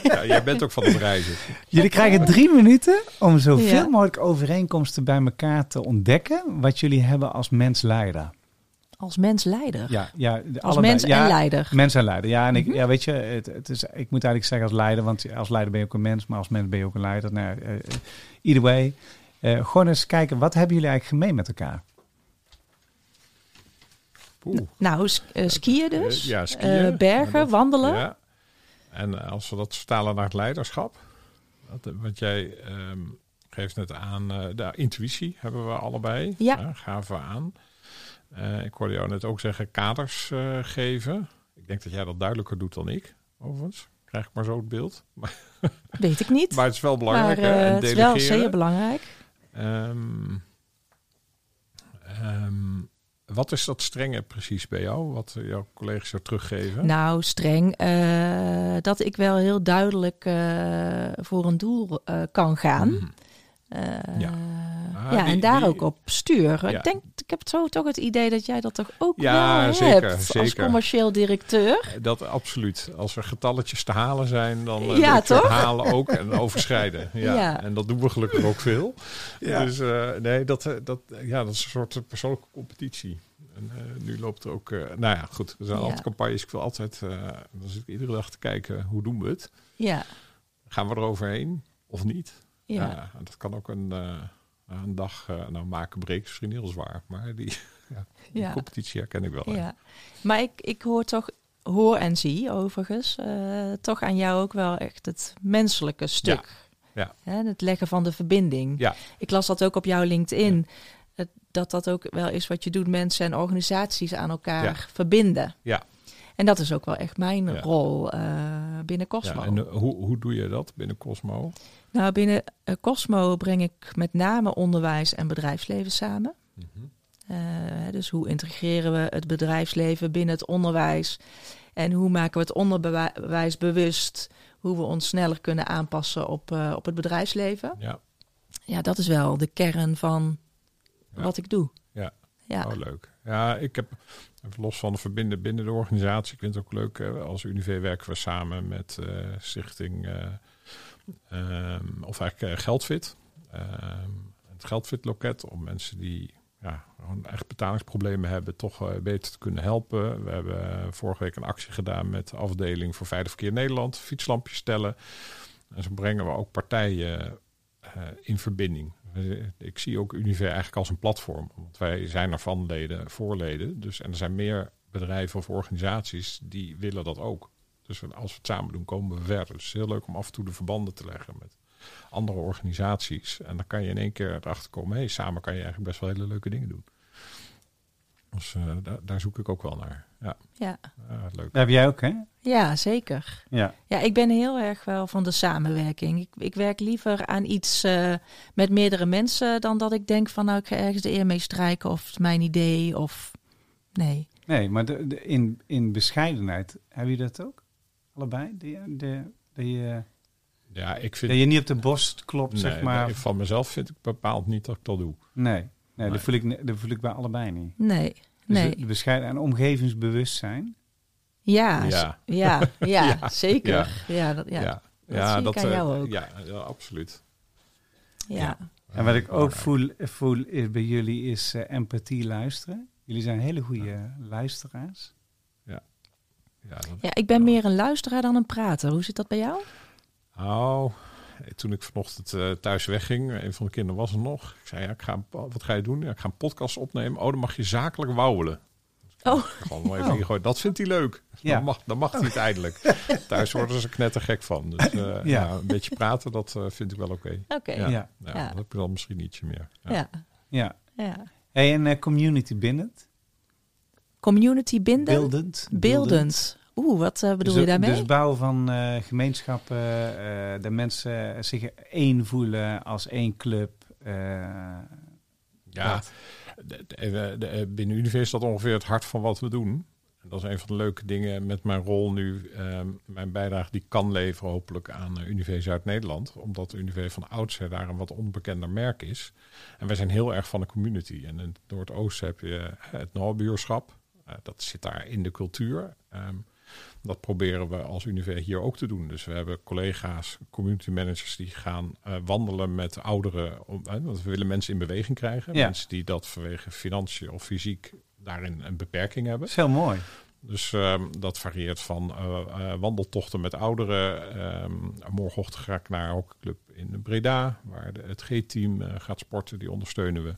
Ja, jij bent ook van het reizen. Jullie krijgen drie minuten om zoveel Ja. mogelijk overeenkomsten bij elkaar te ontdekken. Wat jullie hebben als mens-leider. Als mens-leider. Ja, ja, de- Als allebei. mens ja, en leider. Mens en leider. Ja, en ik, ja, weet je, het, het is, ik moet eigenlijk zeggen als leider, want als leider ben je ook een mens, maar als mens ben je ook een leider. Nou, eh, either way. Eh, gewoon eens kijken, wat hebben jullie eigenlijk gemeen met elkaar? Oeh. Nou, s- eh, skiën dus. Eh, ja, skiën. Eh, bergen, Dat- wandelen. Ja. En eh, als we dat vertalen naar het leiderschap. Dat, eh, want jij ehm, geeft net aan, eh, de intuïtie hebben we allebei. Ja. eh, gaven we aan. Eh, ik hoorde jou net ook zeggen kaders eh, geven. Ik denk dat jij dat duidelijker doet dan ik, overigens. Krijg ik maar zo het beeld. Maar, Weet ik niet. maar het is wel maar belangrijk. hè, eh, en het is wel zeer belangrijk. Ehm, ehm, wat is dat strenge precies bij jou? Wat jouw collega's jou teruggeven? Nou, streng. eh, dat ik wel heel duidelijk eh, voor een doel eh, kan gaan. Mhm. Eh, Ja. Ah, ja die- en daar die- ook op stuur. Ja. Ik denk, ik heb zo toch het idee dat jij dat toch ook Ja, wel zeker, hebt zeker. als commercieel directeur. Dat absoluut. Als er getalletjes te halen zijn, dan eh, Ja, toch? halen ook en overschrijden. Ja. Ja. En dat doen we gelukkig ook veel. Ja. Dus eh, nee, dat, eh, dat, ja, dat is een soort persoonlijke competitie. En eh, nu loopt er ook... eh, nou ja, goed. Er zijn Ja. altijd campagnes. Ik wil altijd... eh, dan zit ik iedere dag te kijken, hoe doen we het? Ja, Gaan we er overheen of niet? Ja. en dat kan ook een, eh, een dag... eh, nou, maken, breken is misschien heel zwaar. Maar die, ja, die Ja. competitie herken ik wel. Ja, maar ik, ik hoor toch, hoor en zie overigens, eh, toch aan jou ook wel echt het menselijke stuk. Ja. Hè, het leggen van de verbinding. Ja. Ik las dat ook op jouw LinkedIn. Dat dat ook wel is wat je doet, mensen en organisaties aan elkaar Ja. verbinden. Ja. En dat is ook wel echt mijn Ja. rol binnen Cosmo. Ja, en hoe, hoe doe je dat binnen Cosmo? Nou, binnen eh, Cosmo breng ik met name onderwijs en bedrijfsleven samen. Eh, dus hoe integreren we het bedrijfsleven binnen het onderwijs? En hoe maken we het onderwijs bewust? Hoe we ons sneller kunnen aanpassen op, eh, op het bedrijfsleven? Ja, Ja, dat is wel de kern van Ja. wat ik doe. Ja. Ja. Oh, leuk. Ja, ik heb los van de verbinden binnen de organisatie. Ik vind het ook leuk. als Unive werken we samen met Stichting, eh, ehm, of eigenlijk eh, Geldfit. Ehm, het Geldfit loket om mensen die ja, gewoon echt betalingsproblemen hebben, toch eh, beter te kunnen helpen. We hebben eh, vorige week een actie gedaan met de afdeling voor Veilig Verkeer Nederland. Fietslampjes stellen. En zo brengen we ook partijen in verbinding. Ik zie ook Univer eigenlijk als een platform. Want wij zijn ervan leden, voorleden. Dus, en er zijn meer bedrijven of organisaties die willen dat ook. Dus als we het samen doen, komen we verder. Dus het is heel leuk om af en toe de verbanden te leggen met andere organisaties. En dan kan je in één keer erachter komen, hé, hey, samen kan je eigenlijk best wel hele leuke dingen doen. Dus eh, daar, daar zoek ik ook wel naar. Ja, Ja. leuk. Dat heb jij ook, hè? ja, zeker. Ja. Ja, ik ben heel erg wel van de samenwerking. Ik, ik werk liever aan iets eh, met meerdere mensen dan dat ik denk van nou ik ga ergens de eer mee strijken of het is mijn idee of nee. Nee, maar de, de- in, in bescheidenheid, heb je dat ook? Allebei? De, de, dat je, Ja, ik vind... dat je niet op de borst klopt, nee, zeg maar. nee, van mezelf vind ik bepaald niet dat ik dat doe. Nee, nee, Nee. Dat, voel ik, dat voel ik bij allebei niet. Nee. Dus Nee. de, de bescheiden en omgevingsbewustzijn. Ja, Ja. ja. ja, ja, Ja. zeker. Ja, dat, ja, ja, dat zie ik aan eh, jou ook. Ja, ja, absoluut. ja. En wat ik ook voel, voel is bij jullie is eh, empathie luisteren. Jullie zijn hele goede luisteraars. Ja, dat, Ja, ik ben meer een luisteraar dan een prater. Hoe zit dat bij jou? Oh, toen ik vanochtend eh, thuis wegging, een van de kinderen was er nog. Ik zei, ja, ik ga wat ga je doen? Ja, ik ga een podcast opnemen. Oh, dan mag je zakelijk wauwelen. Oh. Gewoon wel even ingooien. Dat vindt hij leuk. Ja. Dan, mag, dan mag hij het eindelijk. Thuis worden ze knettergek van. Dus eh, ja. een beetje praten, dat eh, vind ik wel oké. Oké, Ja. Ja. Ja, Ja. Dat heb je dan misschien ietsje meer. Ja. ja. Ja. ja. Hey, en eh, community bindend? Community binden? Beeldend? Beeldend. Oeh, wat eh, bedoel dus, je daarmee? Dus bouwen van eh, gemeenschappen, eh de mensen zich één voelen als één club. eh, Ja, dat. binnen Unive is dat ongeveer het hart van wat we doen. En dat is een van de leuke dingen met mijn rol nu. ehm, mijn bijdrage die kan leveren hopelijk aan uh, Unive Zuid-Nederland. Omdat Unive van oudsher daar een wat onbekender merk is. En wij zijn heel erg van de community. En in Noordoosten heb je het Noorbuurschap. Eh, dat zit daar in de cultuur. Ehm, dat proberen we als Unive hier ook te doen. Dus we hebben collega's, community managers die gaan eh, wandelen met ouderen. Om, eh, want we willen mensen in beweging krijgen. Ja. Mensen die dat vanwege financiën of fysiek daarin een beperking hebben. Dat is heel mooi. Dus ehm, dat varieert van eh, wandeltochten met ouderen. Ehm, morgenochtend ga ik naar een hockeyclub in Breda, waar de, het G-team gaat sporten. Die ondersteunen we.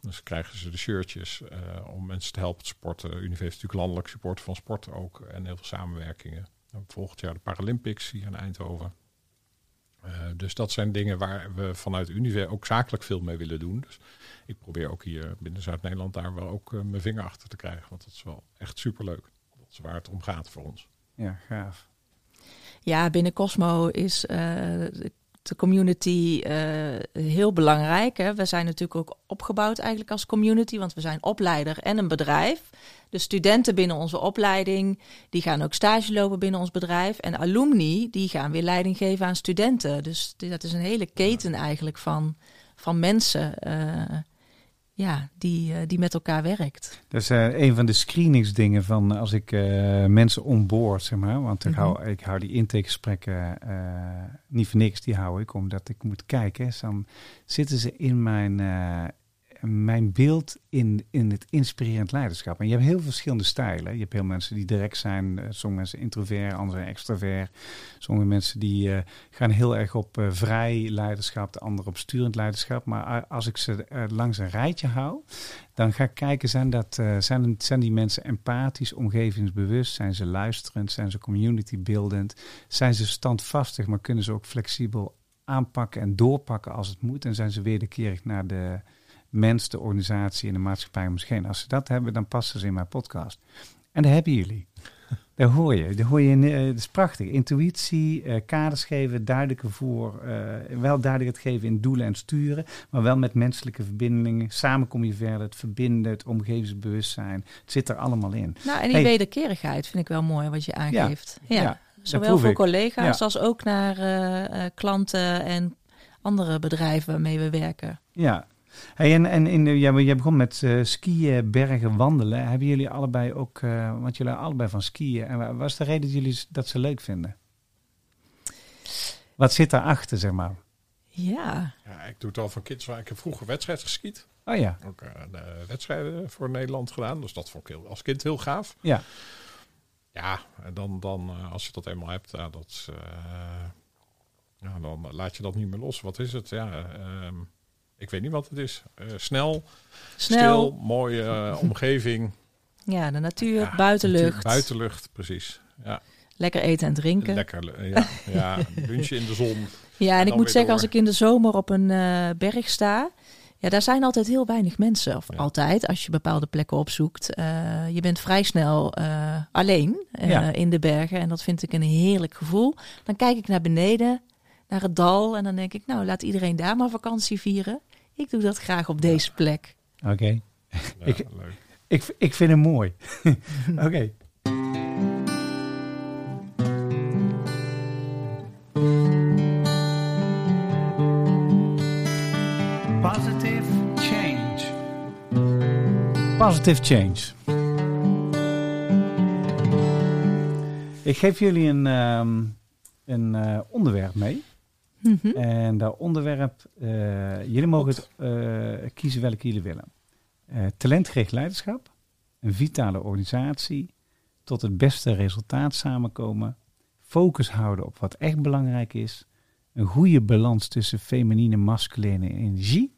Dus krijgen ze de shirtjes eh, om mensen te helpen te sporten. Unive heeft natuurlijk landelijk support van sport ook en heel veel samenwerkingen. Nou, Volgend jaar de Paralympics hier in Eindhoven. Eh, dus dat zijn dingen waar we vanuit Unive ook zakelijk veel mee willen doen. Dus ik probeer ook hier binnen Zuid-Nederland daar wel ook eh, mijn vinger achter te krijgen. Want dat is wel echt superleuk. Dat is waar het om gaat voor ons. Ja, gaaf. Ja, binnen Cosmo is eh, de community eh, heel belangrijk. Hè. We zijn natuurlijk ook opgebouwd eigenlijk als community, want we zijn opleider en een bedrijf. De studenten binnen onze opleiding, die gaan ook stage lopen binnen ons bedrijf. En alumni, die gaan weer leiding geven aan studenten. Dus dat is een hele keten eigenlijk van, van mensen eh, ja, die, eh, die met elkaar werkt. Dat is eh, een van de screeningsdingen van als ik eh, mensen onboord, zeg maar. Want ik, Mhm. hou, ik hou die intakegesprekken eh, niet voor niks, die hou ik, omdat ik moet kijken. Dus dan zitten ze in mijn, eh, mijn beeld in, in het inspirerend leiderschap. En je hebt heel verschillende stijlen. Je hebt heel mensen die direct zijn, eh, sommige mensen introvert, anderen extravert. Sommige mensen die eh, gaan heel erg op eh, vrij leiderschap, de anderen op sturend leiderschap. Maar als ik ze langs een rijtje hou, dan ga ik kijken, zijn, dat, zijn, zijn die mensen empathisch, omgevingsbewust? Zijn ze luisterend? Zijn ze communitybeeldend? Zijn ze standvastig, maar kunnen ze ook flexibel aanpakken en doorpakken als het moet? En zijn ze wederkerig naar de mens, de organisatie en de maatschappij om zich heen? Als ze dat hebben, dan passen ze in mijn podcast. En dat hebben jullie. Daar hoor je. Daar hoor je in, eh, dat is prachtig. Intuïtie, eh, kaders geven, duidelijke voor, eh, wel duidelijk het geven in doelen en sturen, maar wel met menselijke verbindingen. Samen kom je verder, het verbinden, het omgevingsbewustzijn. Het zit er allemaal in. Nou, en die Hey. wederkerigheid vind ik wel mooi wat je aangeeft. Ja, ja, zowel voor ik. collega's Ja. als ook naar eh, eh, klanten en andere bedrijven waarmee we werken. Ja. Hey, en en in de, ja, je begon met eh, skiën, bergen, wandelen. Hebben jullie allebei ook, eh, want jullie allebei van skiën. En wa- wat is de reden dat jullie dat ze leuk vinden? Wat zit daarachter, zeg maar? Ja, Ja, ik doe het al van kids. Ik heb vroeger wedstrijd geskiet. Oh ja, Ook eh, de wedstrijden voor Nederland gedaan. Dus dat vond ik heel, als kind heel gaaf. ja. Ja, en dan, dan eh, als je dat eenmaal hebt, ja, dat, eh, ja, dan laat je dat niet meer los. Wat is het? Ja, ehm, ik weet niet wat het is. Eh, snel, snel. stil, mooie eh, omgeving. Ja, de natuur, Ja, buitenlucht. natuur- Buitenlucht, precies. Ja, Lekker eten en drinken. lekker. Ja, ja, lunchje in de zon. Ja, en ik moet zeggen, door. als ik in de zomer op een eh, berg sta, ja, daar zijn altijd heel weinig mensen. Of Ja. altijd, als je bepaalde plekken opzoekt. Je bent vrij snel alleen Ja. in de bergen en dat vind ik een heerlijk gevoel. Dan kijk ik naar beneden, naar het dal en dan denk ik, nou, laat iedereen daar maar vakantie vieren. Ik doe dat graag op deze plek. Oké. Ja, Ik- leuk. Ik, ik vind hem mooi. Oké. Positive change. Positive change. Ik geef jullie een, ehm, een eh, onderwerp mee. Mhm. En dat onderwerp, eh, jullie mogen het, eh, kiezen welke jullie willen. Eh, talentgericht leiderschap, een vitale organisatie, tot het beste resultaat samenkomen, focus houden op wat echt belangrijk is, een goede balans tussen feminine en masculine energie,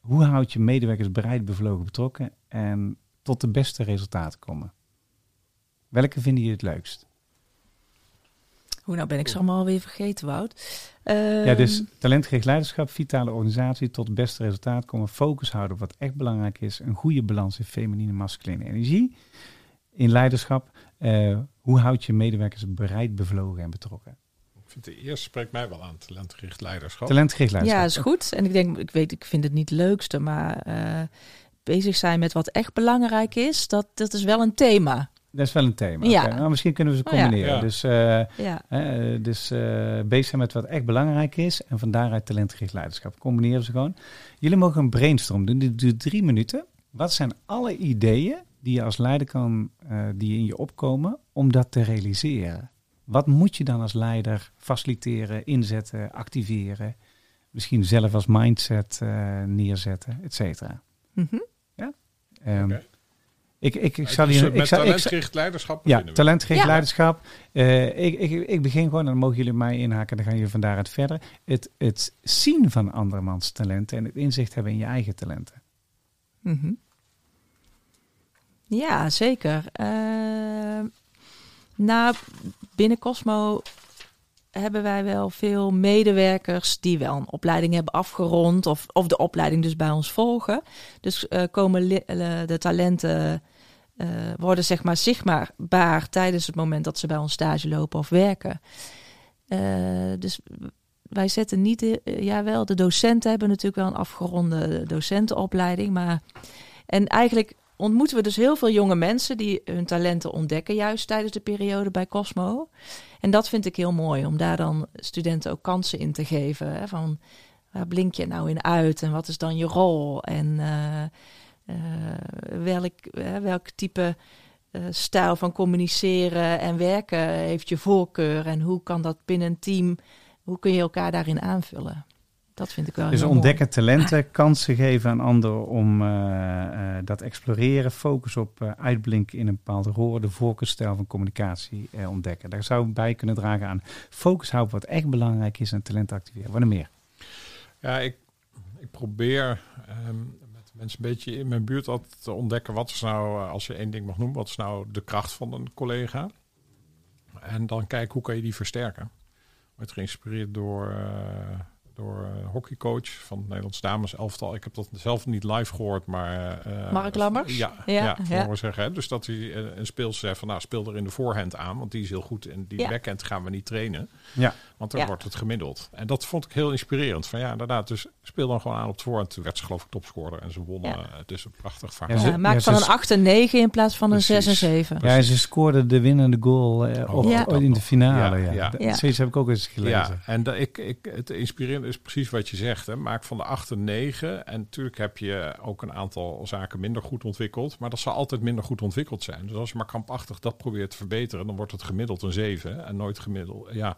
hoe houd je medewerkers bereid, bevlogen, betrokken en tot de beste resultaten komen. Welke vinden jullie het leukst? Hoe nou ben ik ze allemaal alweer vergeten, Wout. Ja, Ehm, dus talentgericht leiderschap, vitale organisatie, tot het beste resultaat komen, focus houden op wat echt belangrijk is, een goede balans in feminine en masculine energie. In leiderschap, eh, hoe houd je medewerkers bereid, bevlogen en betrokken? Ik vind de eerste spreekt mij wel aan, talentgericht leiderschap. Talentgericht Ja, leiderschap. is goed. En ik denk, ik weet, ik vind het niet het leukste, maar eh, bezig zijn met wat echt belangrijk is, dat, dat is wel een thema. Dat is wel een thema. Ja. Nou, misschien kunnen we ze Oh, ja. combineren. Ja. Dus, eh, Ja, eh, dus eh, bezig zijn met wat echt belangrijk is en van daaruit talentgericht leiderschap. Combineren ze gewoon. Jullie mogen een brainstorm doen. Dit duurt drie minuten. Wat zijn alle ideeën die je als leider kan, eh, die in je opkomen, om dat te realiseren? Wat moet je dan als leider faciliteren, inzetten, activeren? Misschien zelf als mindset eh, neerzetten, et cetera. Mhm. Ehm, Oké. Ik, ik, ik zal hier... met Ik zal, talentgericht leiderschap ja, talentgericht Ja. leiderschap. Eh, ik, ik, ik begin gewoon, en dan mogen jullie mij inhaken, dan gaan jullie van daaruit verder. Het, het zien van andermans talenten en het inzicht hebben in je eigen talenten. Mhm. Ja, zeker. Uh, nou, binnen Cosmo hebben wij wel veel medewerkers die wel een opleiding hebben afgerond of, of de opleiding dus bij ons volgen. Dus uh, komen li- uh, de talenten uh, worden zeg maar zichtbaar tijdens het moment dat ze bij ons stage lopen of werken. Uh, dus wij zetten niet, de, ja wel, de docenten hebben natuurlijk wel een afgeronde docentenopleiding, maar en eigenlijk ontmoeten we dus heel veel jonge mensen die hun talenten ontdekken, juist tijdens de periode bij Cosmo. En dat vind ik heel mooi, om daar dan studenten ook kansen in te geven. Hè, van waar blink je nou in uit en wat is dan je rol? En eh, eh, welk, eh, welk type eh, stijl van communiceren en werken heeft je voorkeur? En hoe kan dat binnen een team, hoe kun je elkaar daarin aanvullen? Dat vind ik wel Dus heel ontdekken talenten, kansen geven aan anderen om eh, eh, dat exploreren, focus op eh, uitblinken in een bepaalde rol, de voorkeursstijl van communicatie eh, ontdekken. Daar zou ik bij kunnen dragen aan focus houden wat echt belangrijk is en talenten activeren. Wat er meer? Ja, ik, ik probeer ehm, mensen een beetje in mijn buurt altijd te ontdekken wat is nou, eh, als je één ding mag noemen, wat is nou de kracht van een collega. En dan kijken hoe kan je die versterken. Ik werd geïnspireerd door, eh, door een hockeycoach van het Nederlands dames elftal. Ik heb dat zelf niet live gehoord, maar... eh, Mark Lammers? Ja, Ja, ja, zeggen. Hè? Dus dat hij eh, een speelster zegt van, nou, speel er in de voorhand aan, want die is heel goed. En die Ja. backhand gaan we niet trainen. Ja. Want dan Ja. wordt het gemiddeld. En dat vond ik heel inspirerend. Van ja, inderdaad, dus speel dan gewoon aan op het voorhand. Toen werd ze geloof ik topscorer en ze wonnen. Ja. Het is een prachtig Ja, verhaal. ze- Ja, maak ja, van een 8 en 9 in plaats van een Precies. 6 en 7. Ja, ze scoorde de winnende goal eh, op, Ja. in de finale. Ja, Ja, ja. Dat- Ja. Zoiets heb ik ook eens gelezen. Ja, en dat ik, ik, het inspirerende is precies wat je zegt. Hè. Maak van de 8 een 9. En natuurlijk heb je ook een aantal zaken minder goed ontwikkeld. Maar dat zal altijd minder goed ontwikkeld zijn. Dus als je maar krampachtig dat probeert te verbeteren, dan wordt het gemiddeld een 7. En nooit gemiddeld. Ja,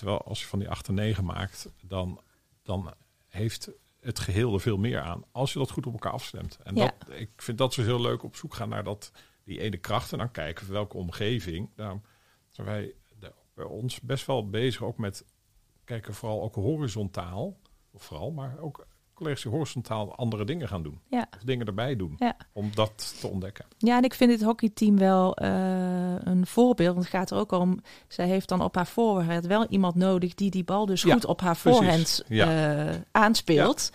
terwijl als je van die 8 een 9 maakt, dan, dan heeft het geheel er veel meer aan. Als je dat goed op elkaar afstemt. En Ja. dat, ik vind dat zo heel leuk op zoek gaan naar dat, die ene kracht. En dan kijken welke omgeving. Daarom zijn wij bij ons best wel bezig ook met kijken vooral ook horizontaal, of vooral, maar ook collega's die horizontaal andere dingen gaan doen. Ja. Of dingen erbij doen, Ja. om dat te ontdekken. Ja, en ik vind dit hockeyteam wel eh, een voorbeeld. Want het gaat er ook om, zij heeft dan op haar voorhand wel iemand nodig die die bal dus Ja, goed op haar voorhand Ja. eh, aanspeelt.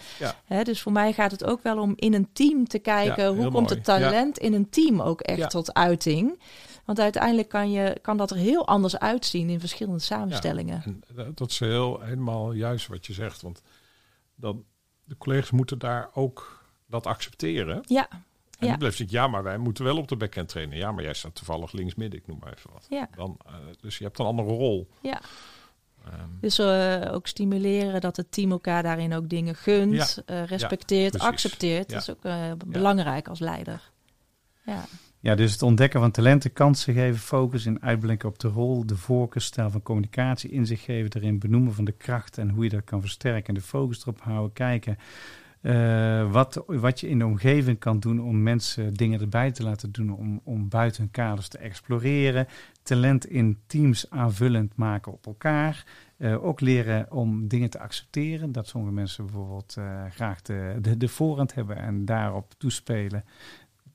Hè, dus voor mij gaat het ook wel om in een team te kijken, hoe komt mooi. het talent in een team ook echt tot uiting. Want uiteindelijk kan, je, kan dat er heel anders uitzien in verschillende samenstellingen. En dat- dat is heel helemaal juist wat je zegt, want dan de collega's moeten daar ook dat accepteren. Ja, En Ja. niet blijft ja, maar wij moeten wel op de backhand trainen. Ja, maar jij staat toevallig links midden, ik noem maar even wat. ja, Dan, eh, dus je hebt een andere rol. ja. Ehm, Dus eh, ook stimuleren dat het team elkaar daarin ook dingen gunt, eh, respecteert, accepteert. Dat is ook belangrijk als leider. Ja. Ja, dus het ontdekken van talenten, kansen geven, focus in uitblinken op de rol, de voorkeursstijl van communicatie, inzicht geven erin, benoemen van de kracht en hoe je dat kan versterken, de focus erop houden, kijken eh, wat, wat je in de omgeving kan doen om mensen dingen erbij te laten doen, om, om buiten hun kaders te exploreren, talent in teams aanvullend maken op elkaar, Eh, ook leren om dingen te accepteren, dat sommige mensen bijvoorbeeld eh, graag de, de, de voorhand hebben en daarop toespelen.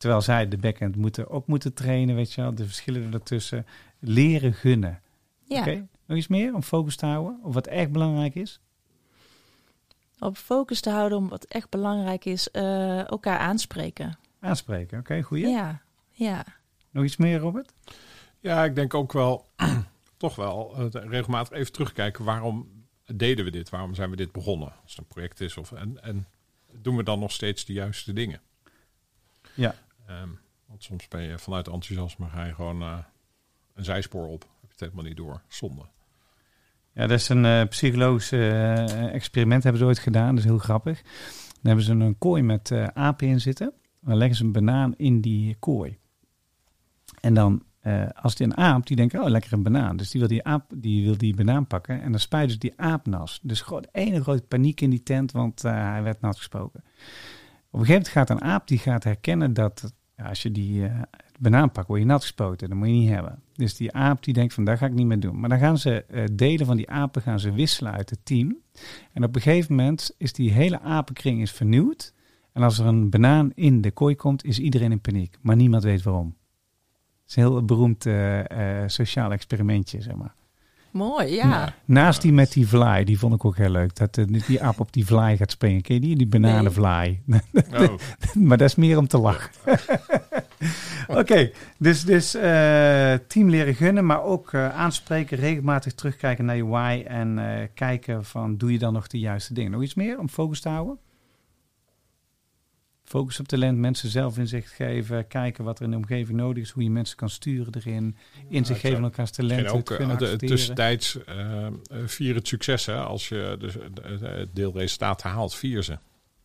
Terwijl zij de backhand moeten, ook moeten trainen, weet je wel. De verschillen ertussen. Leren gunnen. Ja. Nog iets meer om focus te houden? Of wat echt belangrijk is? Op focus te houden om wat echt belangrijk is, eh, elkaar aanspreken. Aanspreken, oké, goeie. Ja, ja. Nog iets meer, Robert? Ja, ik denk ook wel, toch wel, eh, regelmatig even terugkijken. Waarom deden we dit? Waarom zijn we dit begonnen? Als het een project is. Of, en, en doen we dan nog steeds de juiste dingen? Ja. Ehm, want soms ben je vanuit enthousiasme ga je gewoon eh, een zijspoor op. Heb je het helemaal niet door. Zonde. Ja, dat is een eh, psychologisch eh, experiment hebben ze ooit gedaan. Dat is heel grappig. Dan hebben ze een kooi met apen in zitten. Dan leggen ze een banaan in die kooi. En dan, als die een aap, die denkt, oh, lekker een banaan. Dus die wil die, aap, die wil die banaan pakken. En dan spuiten ze die aap nas. Dus gewoon ene grote paniek in die tent, want hij werd nat gesproken. Op een gegeven moment gaat een aap, die gaat herkennen dat als je die eh, banaan pakt, word je nat gespoten. Dat moet je niet hebben. Dus die aap die denkt van, daar ga ik niet meer doen. Maar dan gaan ze eh, delen van die apen gaan ze wisselen uit het team. En op een gegeven moment is die hele apenkring is vernieuwd. En als er een banaan in de kooi komt, is iedereen in paniek. Maar niemand weet waarom. Het is een heel beroemd eh, sociaal experimentje, zeg maar. Mooi, ja. Naast die met die vlaai, die vond ik ook heel leuk. Dat eh, die aap op die vlaai gaat springen. Ken je die? Die bananenvlaai. Oh, maar dat is meer om te lachen. Oké, dus, dus eh, team leren gunnen, maar ook eh, aanspreken, regelmatig terugkijken naar je why en eh, kijken van doe je dan nog de juiste dingen. Nog iets meer om focus te houden? Focus op talent, mensen zelf inzicht geven, kijken wat er in de omgeving nodig is, hoe je mensen kan sturen erin, inzicht geven elkaars talenten, ook eh, de, tussentijds eh, vier het succes. Hè? Als je dus, de- deelresultaat haalt, vier ze.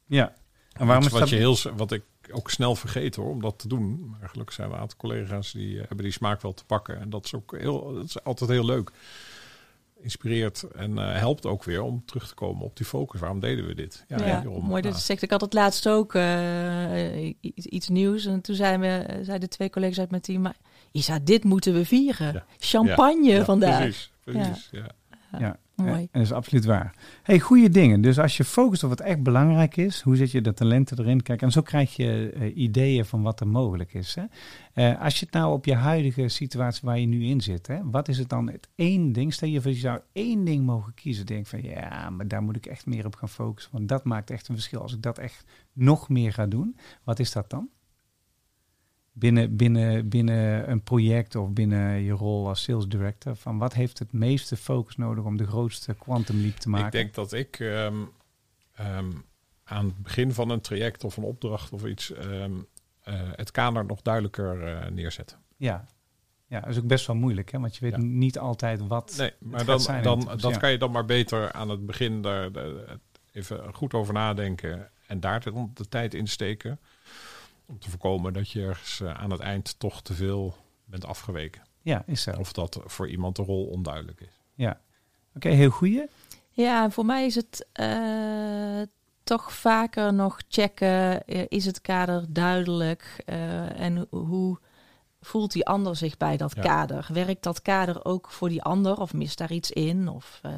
Ja. En waarom is wat, dat? je heel, wat ik ook snel vergeet hoor, om dat te doen. Maar gelukkig zijn we een aantal collega's die hebben die smaak wel te pakken. En dat is ook heel, dat is altijd heel leuk. Inspireert en eh, helpt ook weer om terug te komen op die focus. Waarom deden we dit? Ja, hierom. mooi dat Nou, zegt. Ik had het laatst ook eh, iets, iets nieuws. En toen zeiden, we, zeiden twee collega's uit mijn team... Maar Isa, dit moeten we vieren. Ja. Champagne ja, vandaag. Precies, precies. Ja. Mooi. En dat is absoluut waar. Hey, goede dingen. Dus als je focust op wat echt belangrijk is, hoe zet je de talenten erin? Kijk, en zo krijg je eh, ideeën van wat er mogelijk is. Hè? Eh, als je het nou op je huidige situatie waar je nu in zit, hè, wat is het dan het één ding? Stel je voor, je zou één ding mogen kiezen. Denk van ja, maar daar moet ik echt meer op gaan focussen. Want dat maakt echt een verschil. Als ik dat echt nog meer ga doen, wat is dat dan? Binnen, binnen, binnen een project of binnen je rol als sales director, van wat heeft het meeste focus nodig om de grootste quantum leap te maken? Ik denk dat ik ehm, ehm, aan het begin van een traject of een opdracht of iets ehm, eh, het kader nog duidelijker eh, neerzet. Ja. ja, dat is ook best wel moeilijk, hè? want je weet Ja. niet altijd wat. Nee, maar dan, zijn dan, toekomst, dat ja. kan je dan maar beter aan het begin daar, daar- even goed over nadenken en daar de, de tijd in steken. Om te voorkomen dat je ergens eh, aan het eind toch te veel bent afgeweken. Ja, is zo. Of dat voor iemand de rol onduidelijk is. Ja. Oké, heel goeie. Ja, en voor mij is het eh, toch vaker nog checken. eh, is het kader duidelijk? Eh, en hoe voelt die ander zich bij dat Ja. kader? Werkt dat kader ook voor die ander? Of mist daar iets in? Of eh,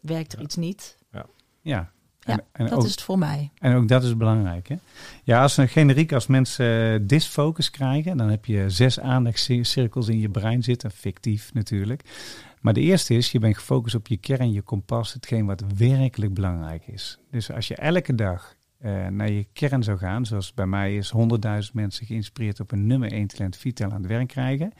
werkt er Ja. iets niet? Ja. Ja, en, en, Dat ook, is het voor mij. en ook dat is belangrijk. Hè? Ja, als een generiek, als mensen eh, disfocus krijgen, dan heb je zes aandachtscirkels in je brein zitten. Fictief natuurlijk. Maar de eerste is, je bent gefocust op je kern, je kompas, hetgeen wat werkelijk belangrijk is. Dus als je elke dag eh, naar je kern zou gaan, zoals bij mij is 100.000 mensen geïnspireerd op een nummer 1 talent Vital aan het werk krijgen.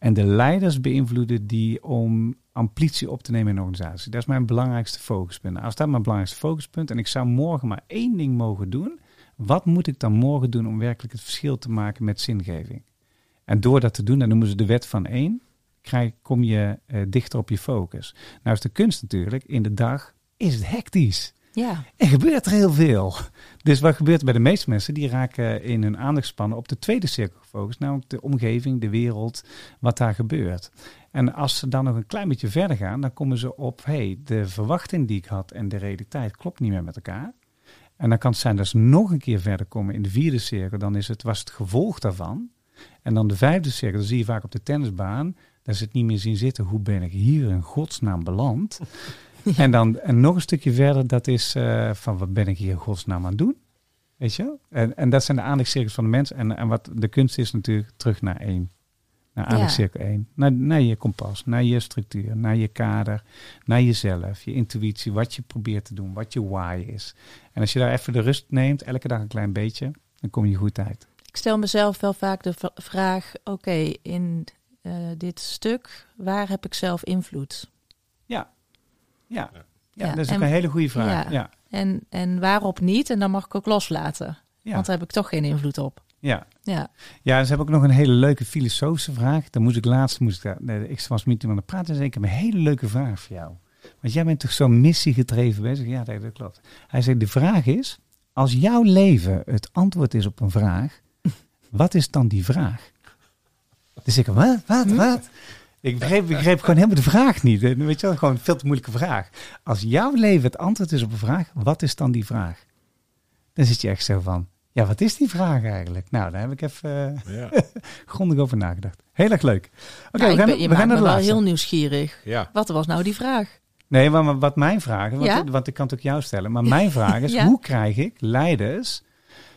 En de leiders beïnvloeden die om ambitie op te nemen in een organisatie. Dat is mijn belangrijkste focuspunt. Nou, Als dat mijn belangrijkste focuspunt en ik zou morgen maar één ding mogen doen, wat moet ik dan morgen doen om werkelijk het verschil te maken met zingeving? En door dat te doen, dat noemen ze de wet van één, krijg, kom je eh, dichter op je focus. Nou is de kunst natuurlijk, in de dag is het hectisch. Ja, Er gebeurt er heel veel. Dus wat gebeurt er bij de meeste mensen? Die raken in hun aandachtspannen op de tweede cirkel gefocust. Namelijk de omgeving, de wereld, wat daar gebeurt. En als ze dan nog een klein beetje verder gaan, dan komen ze op... hey, de verwachting die ik had en de realiteit klopt niet meer met elkaar. En dan kan het zijn dat ze nog een keer verder komen in de vierde cirkel. Dan is het, was het gevolg daarvan. En dan de vijfde cirkel, dat zie je vaak op de tennisbaan. Daar ze het niet meer zien zitten. Hoe ben ik hier in godsnaam beland? En dan en nog een stukje verder, dat is eh, van wat ben ik hier godsnaam aan het doen? Weet je? wel? En, en dat zijn de aandachtscirkels van de mens. En, en wat de kunst is natuurlijk terug naar één. Naar Ja. aandachtscirkel één. Naar, naar je kompas, naar je structuur, naar je kader, naar jezelf, je intuïtie, wat je probeert te doen, wat je why is. En als je daar even de rust neemt, elke dag een klein beetje, dan kom je goed uit. ik stel mezelf wel vaak de vraag: oké, in eh, dit stuk, waar heb ik zelf invloed? Ja. Ja, dat is en- een hele goede vraag. ja. Ja. En, en waarop niet? En dan mag ik ook loslaten. Ja. Want daar heb ik toch geen invloed op. Ja. Ja, Ja, ze hebben ook nog een hele leuke filosofische vraag. Dan moest ik laatst, moest ik, daar- nee, ik was met iemand aan het praten en zei ik heb een hele leuke vraag voor jou. Want jij bent toch zo missiegedreven bezig? Ja, dat, dat klopt. Hij zei, de vraag is, als jouw leven het antwoord is op een vraag, wat is dan die vraag? Dus ik, wat, wat, wat? Ik begreep, ik begreep gewoon helemaal de vraag niet. Eh, Weet je wel, gewoon een veel te moeilijke vraag. Als jouw leven het antwoord is op een vraag, wat is dan die vraag? Dan zit je echt zo van, ja, wat is die vraag eigenlijk? Nou, daar heb ik even eh, Ja. grondig over nagedacht. Heel erg leuk. Oké, Nou, we gaan, ben- je we gaan naar de wel laatste. heel nieuwsgierig. ja. Wat was nou die vraag? Nee, maar, wat mijn vraag is, want, Ja? want ik kan het ook jou stellen. Maar mijn vraag is, Ja. hoe krijg ik leiders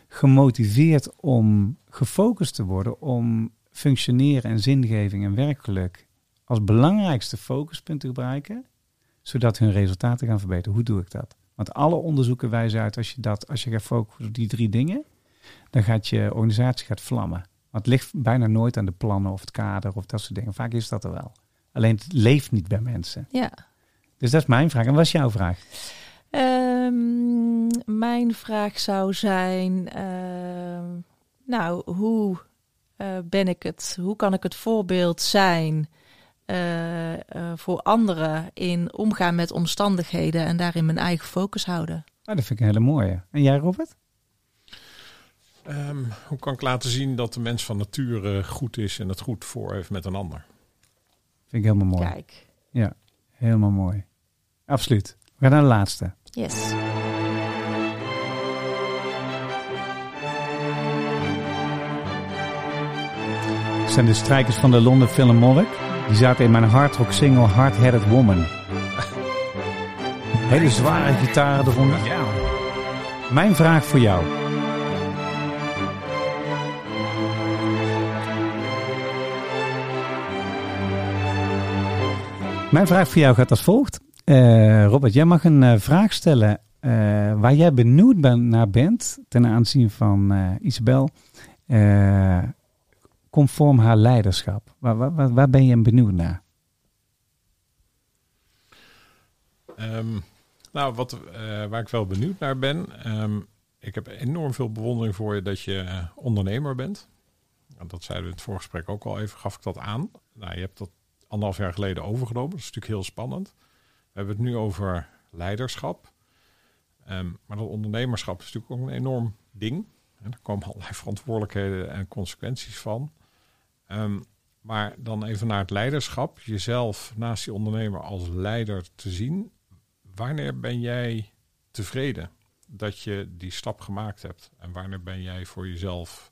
gemotiveerd om gefocust te worden, om functioneren en zingeving en werkgeluk als belangrijkste focuspunt te gebruiken, zodat hun resultaten gaan verbeteren. Hoe doe ik dat? Want alle onderzoeken wijzen uit, als je, dat, als je gaat focussen op die drie dingen, dan gaat je organisatie gaat vlammen. Want het ligt bijna nooit aan de plannen of het kader of dat soort dingen. Vaak is dat er wel. Alleen het leeft niet bij mensen. Ja. Dus dat is mijn vraag. En wat is jouw vraag? Ehm, mijn vraag zou zijn: ehm, Nou, hoe eh, ben ik het? Hoe kan ik het voorbeeld zijn eh, eh, voor anderen in omgaan met omstandigheden en daarin mijn eigen focus houden? Ah, dat vind ik een hele mooie. En jij, Robert? Ehm, hoe kan ik laten zien dat de mens van nature goed is en het goed voor heeft met een ander? Vind ik helemaal mooi. Kijk. Ja, helemaal mooi. Absoluut. We gaan naar de laatste. Yes. Het zijn de strijkers van de London Philharmonic. Die zaten in mijn hardrock single Hard Headed Woman. Hele zware gitaren eronder. Ja. Mijn vraag voor jou. Mijn vraag voor jou gaat als volgt. Eh, Robert, jij mag een eh, vraag stellen eh, waar jij benieuwd ben, naar bent ten aanzien van eh, Isabel. Conform haar leiderschap. Waar, waar, waar- ben je benieuwd naar? Ehm, nou, wat, eh, waar ik wel benieuwd naar ben. ehm, ik heb enorm veel bewondering voor je dat je eh, ondernemer bent. Dat zeiden we in het voorgesprek ook al even, gaf ik dat aan. Nou, je hebt dat anderhalf jaar geleden overgenomen. Dat is natuurlijk heel spannend. We hebben het nu over leiderschap. Ehm, maar dat ondernemerschap is natuurlijk ook een enorm ding. Er komen allerlei verantwoordelijkheden en consequenties van. Ehm, maar dan even naar het leiderschap. Jezelf naast die ondernemer als leider te zien. Wanneer ben jij tevreden dat je die stap gemaakt hebt? En wanneer ben jij voor jezelf,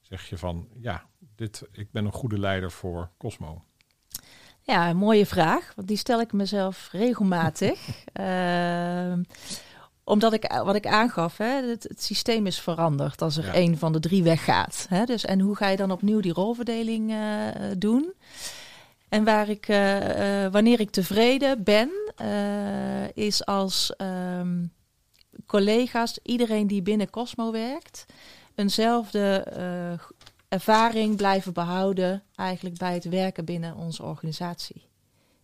zeg je van, ja, dit, ik ben een goede leider voor Cosmo. Ja, een mooie vraag, want die stel ik mezelf regelmatig. Ehm, omdat ik, wat ik aangaf, hè, het, het systeem is veranderd als er Ja. een van de drie weggaat. Hè? Dus, en hoe ga je dan opnieuw die rolverdeling eh, doen? En waar ik, eh, eh, wanneer ik tevreden ben, is als ehm, collega's, iedereen die binnen Cosmo werkt, eenzelfde ervaring blijven behouden eigenlijk bij het werken binnen onze organisatie.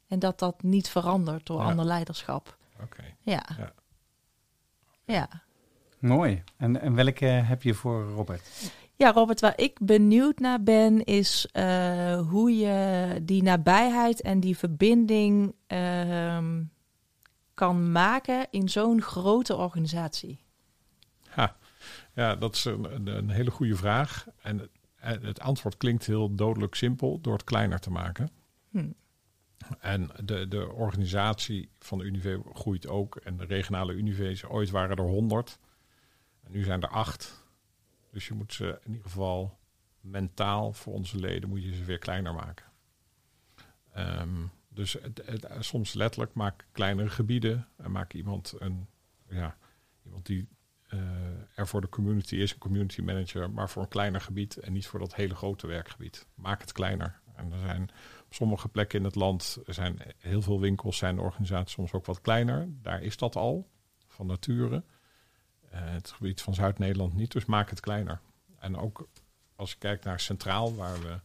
En dat dat niet verandert door Ja. ander leiderschap. Oké. Ja. Ja. Ja. Mooi. En, en welke heb je voor Robert? Ja, Robert, waar ik benieuwd naar ben, is eh, hoe je die nabijheid en die verbinding ehm, kan maken in zo'n grote organisatie. Ha. Ja, dat is een, een, hele goede vraag. En het, en het antwoord klinkt heel dodelijk simpel door het kleiner te maken. Hm. En de, de organisatie van de Unive groeit ook. En de regionale Unives, ooit waren er 100. En nu zijn er acht. Dus je moet ze in ieder geval mentaal voor onze leden moet je ze weer kleiner maken. Ehm, dus het- soms letterlijk maak kleinere gebieden en maak iemand een ja, iemand die eh, er voor de community is, een community manager, maar voor een kleiner gebied en niet voor dat hele grote werkgebied. Maak het kleiner. En er zijn op sommige plekken in het land zijn heel veel winkels, zijn organisaties soms ook wat kleiner. Daar is dat al van nature. Eh, het gebied van Zuid-Nederland niet, dus maak het kleiner. En ook als je kijkt naar Centraal, waar, we,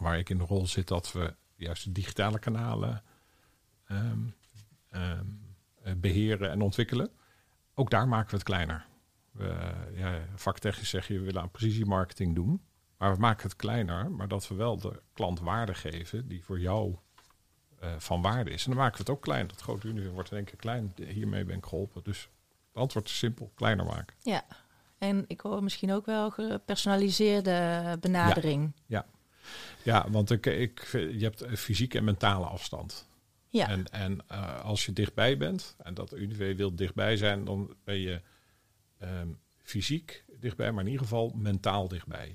waar ik in de rol zit, dat we juist de digitale kanalen ehm, ehm, eh, beheren en ontwikkelen. Ook daar maken we het kleiner. We, ja, vaktechnisch zeg je, we willen aan precisiemarketing doen. Maar we maken het kleiner, maar dat we wel de klant waarde geven die voor jou eh, van waarde is. En dan maken we het ook klein. Dat grote universum wordt in één keer klein. Hiermee ben ik geholpen. Dus het antwoord is simpel, kleiner maken. Ja. En ik hoor misschien ook wel gepersonaliseerde benadering. Ja, want ik, ik, je hebt een fysieke en mentale afstand. Ja. En, en eh, als je dichtbij bent, en dat UNIV wil dichtbij zijn, dan ben je ehm, fysiek dichtbij, maar in ieder geval mentaal dichtbij.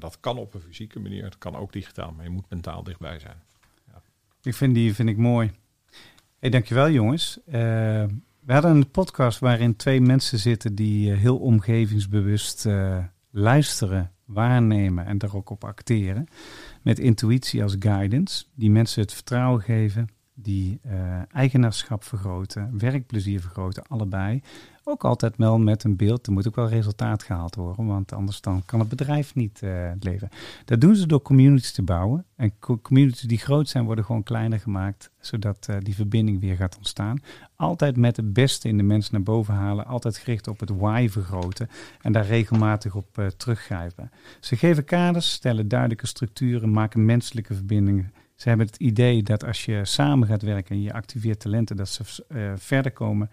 Dat kan op een fysieke manier, het kan ook digitaal, maar je moet mentaal dichtbij zijn. Ik vind die vind ik mooi. Hey, dankjewel jongens. Eh, we hadden een podcast waarin twee mensen zitten die eh, heel omgevingsbewust eh, luisteren, waarnemen en daar ook op acteren. Met intuïtie als guidance. Die mensen het vertrouwen geven, die eigenaarschap vergroten, werkplezier vergroten, allebei. Ook altijd wel met een beeld. Er moet ook wel resultaat gehaald worden, want anders dan kan het bedrijf niet uh, leven. Dat doen ze door communities te bouwen. En communities die groot zijn, worden gewoon kleiner gemaakt, zodat uh, die verbinding weer gaat ontstaan. Altijd met het beste in de mensen naar boven halen. Altijd gericht op het why vergroten en daar regelmatig op uh, teruggrijpen. Ze geven kaders, stellen duidelijke structuren, maken menselijke verbindingen ze hebben het idee dat als je samen gaat werken en je activeert talenten, dat ze uh, verder komen.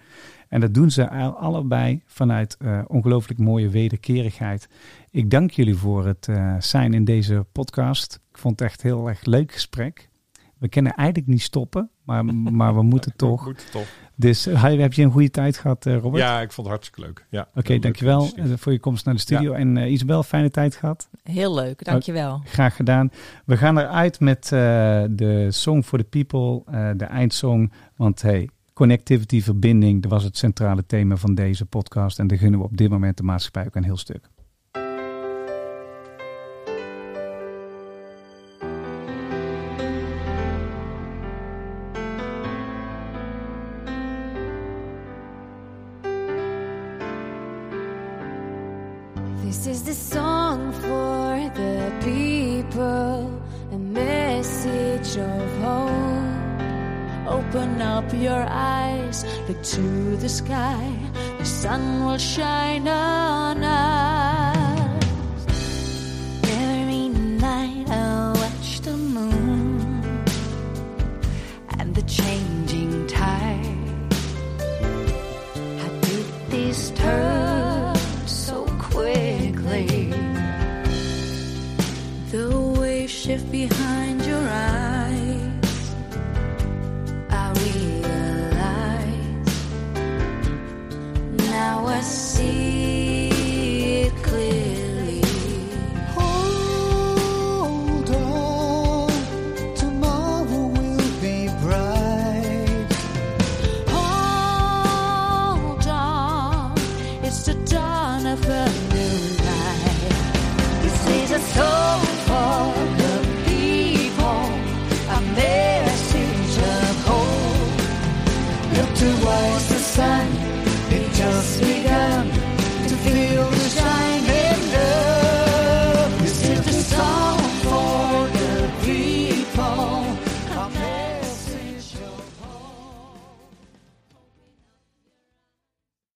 En dat doen ze allebei vanuit uh, ongelooflijk mooie wederkerigheid. Ik dank jullie voor het uh, zijn in deze podcast. Ik vond het echt heel erg leuk gesprek. We kunnen eigenlijk niet stoppen, maar, maar we moeten toch. We moeten toch. Dus heb je een goede tijd gehad, Robert? Ja, ik vond het hartstikke leuk. Ja, Oké, okay, dankjewel voor je komst naar de studio. Ja. En uh, Isabel, fijne tijd gehad. Heel leuk, dankjewel. Graag gedaan. We gaan eruit met uh, de Song for the People, uh, de eindsong. Want hey, connectivity, verbinding, dat was het centrale thema van deze podcast. En daar gunnen we op dit moment de maatschappij ook een heel stuk.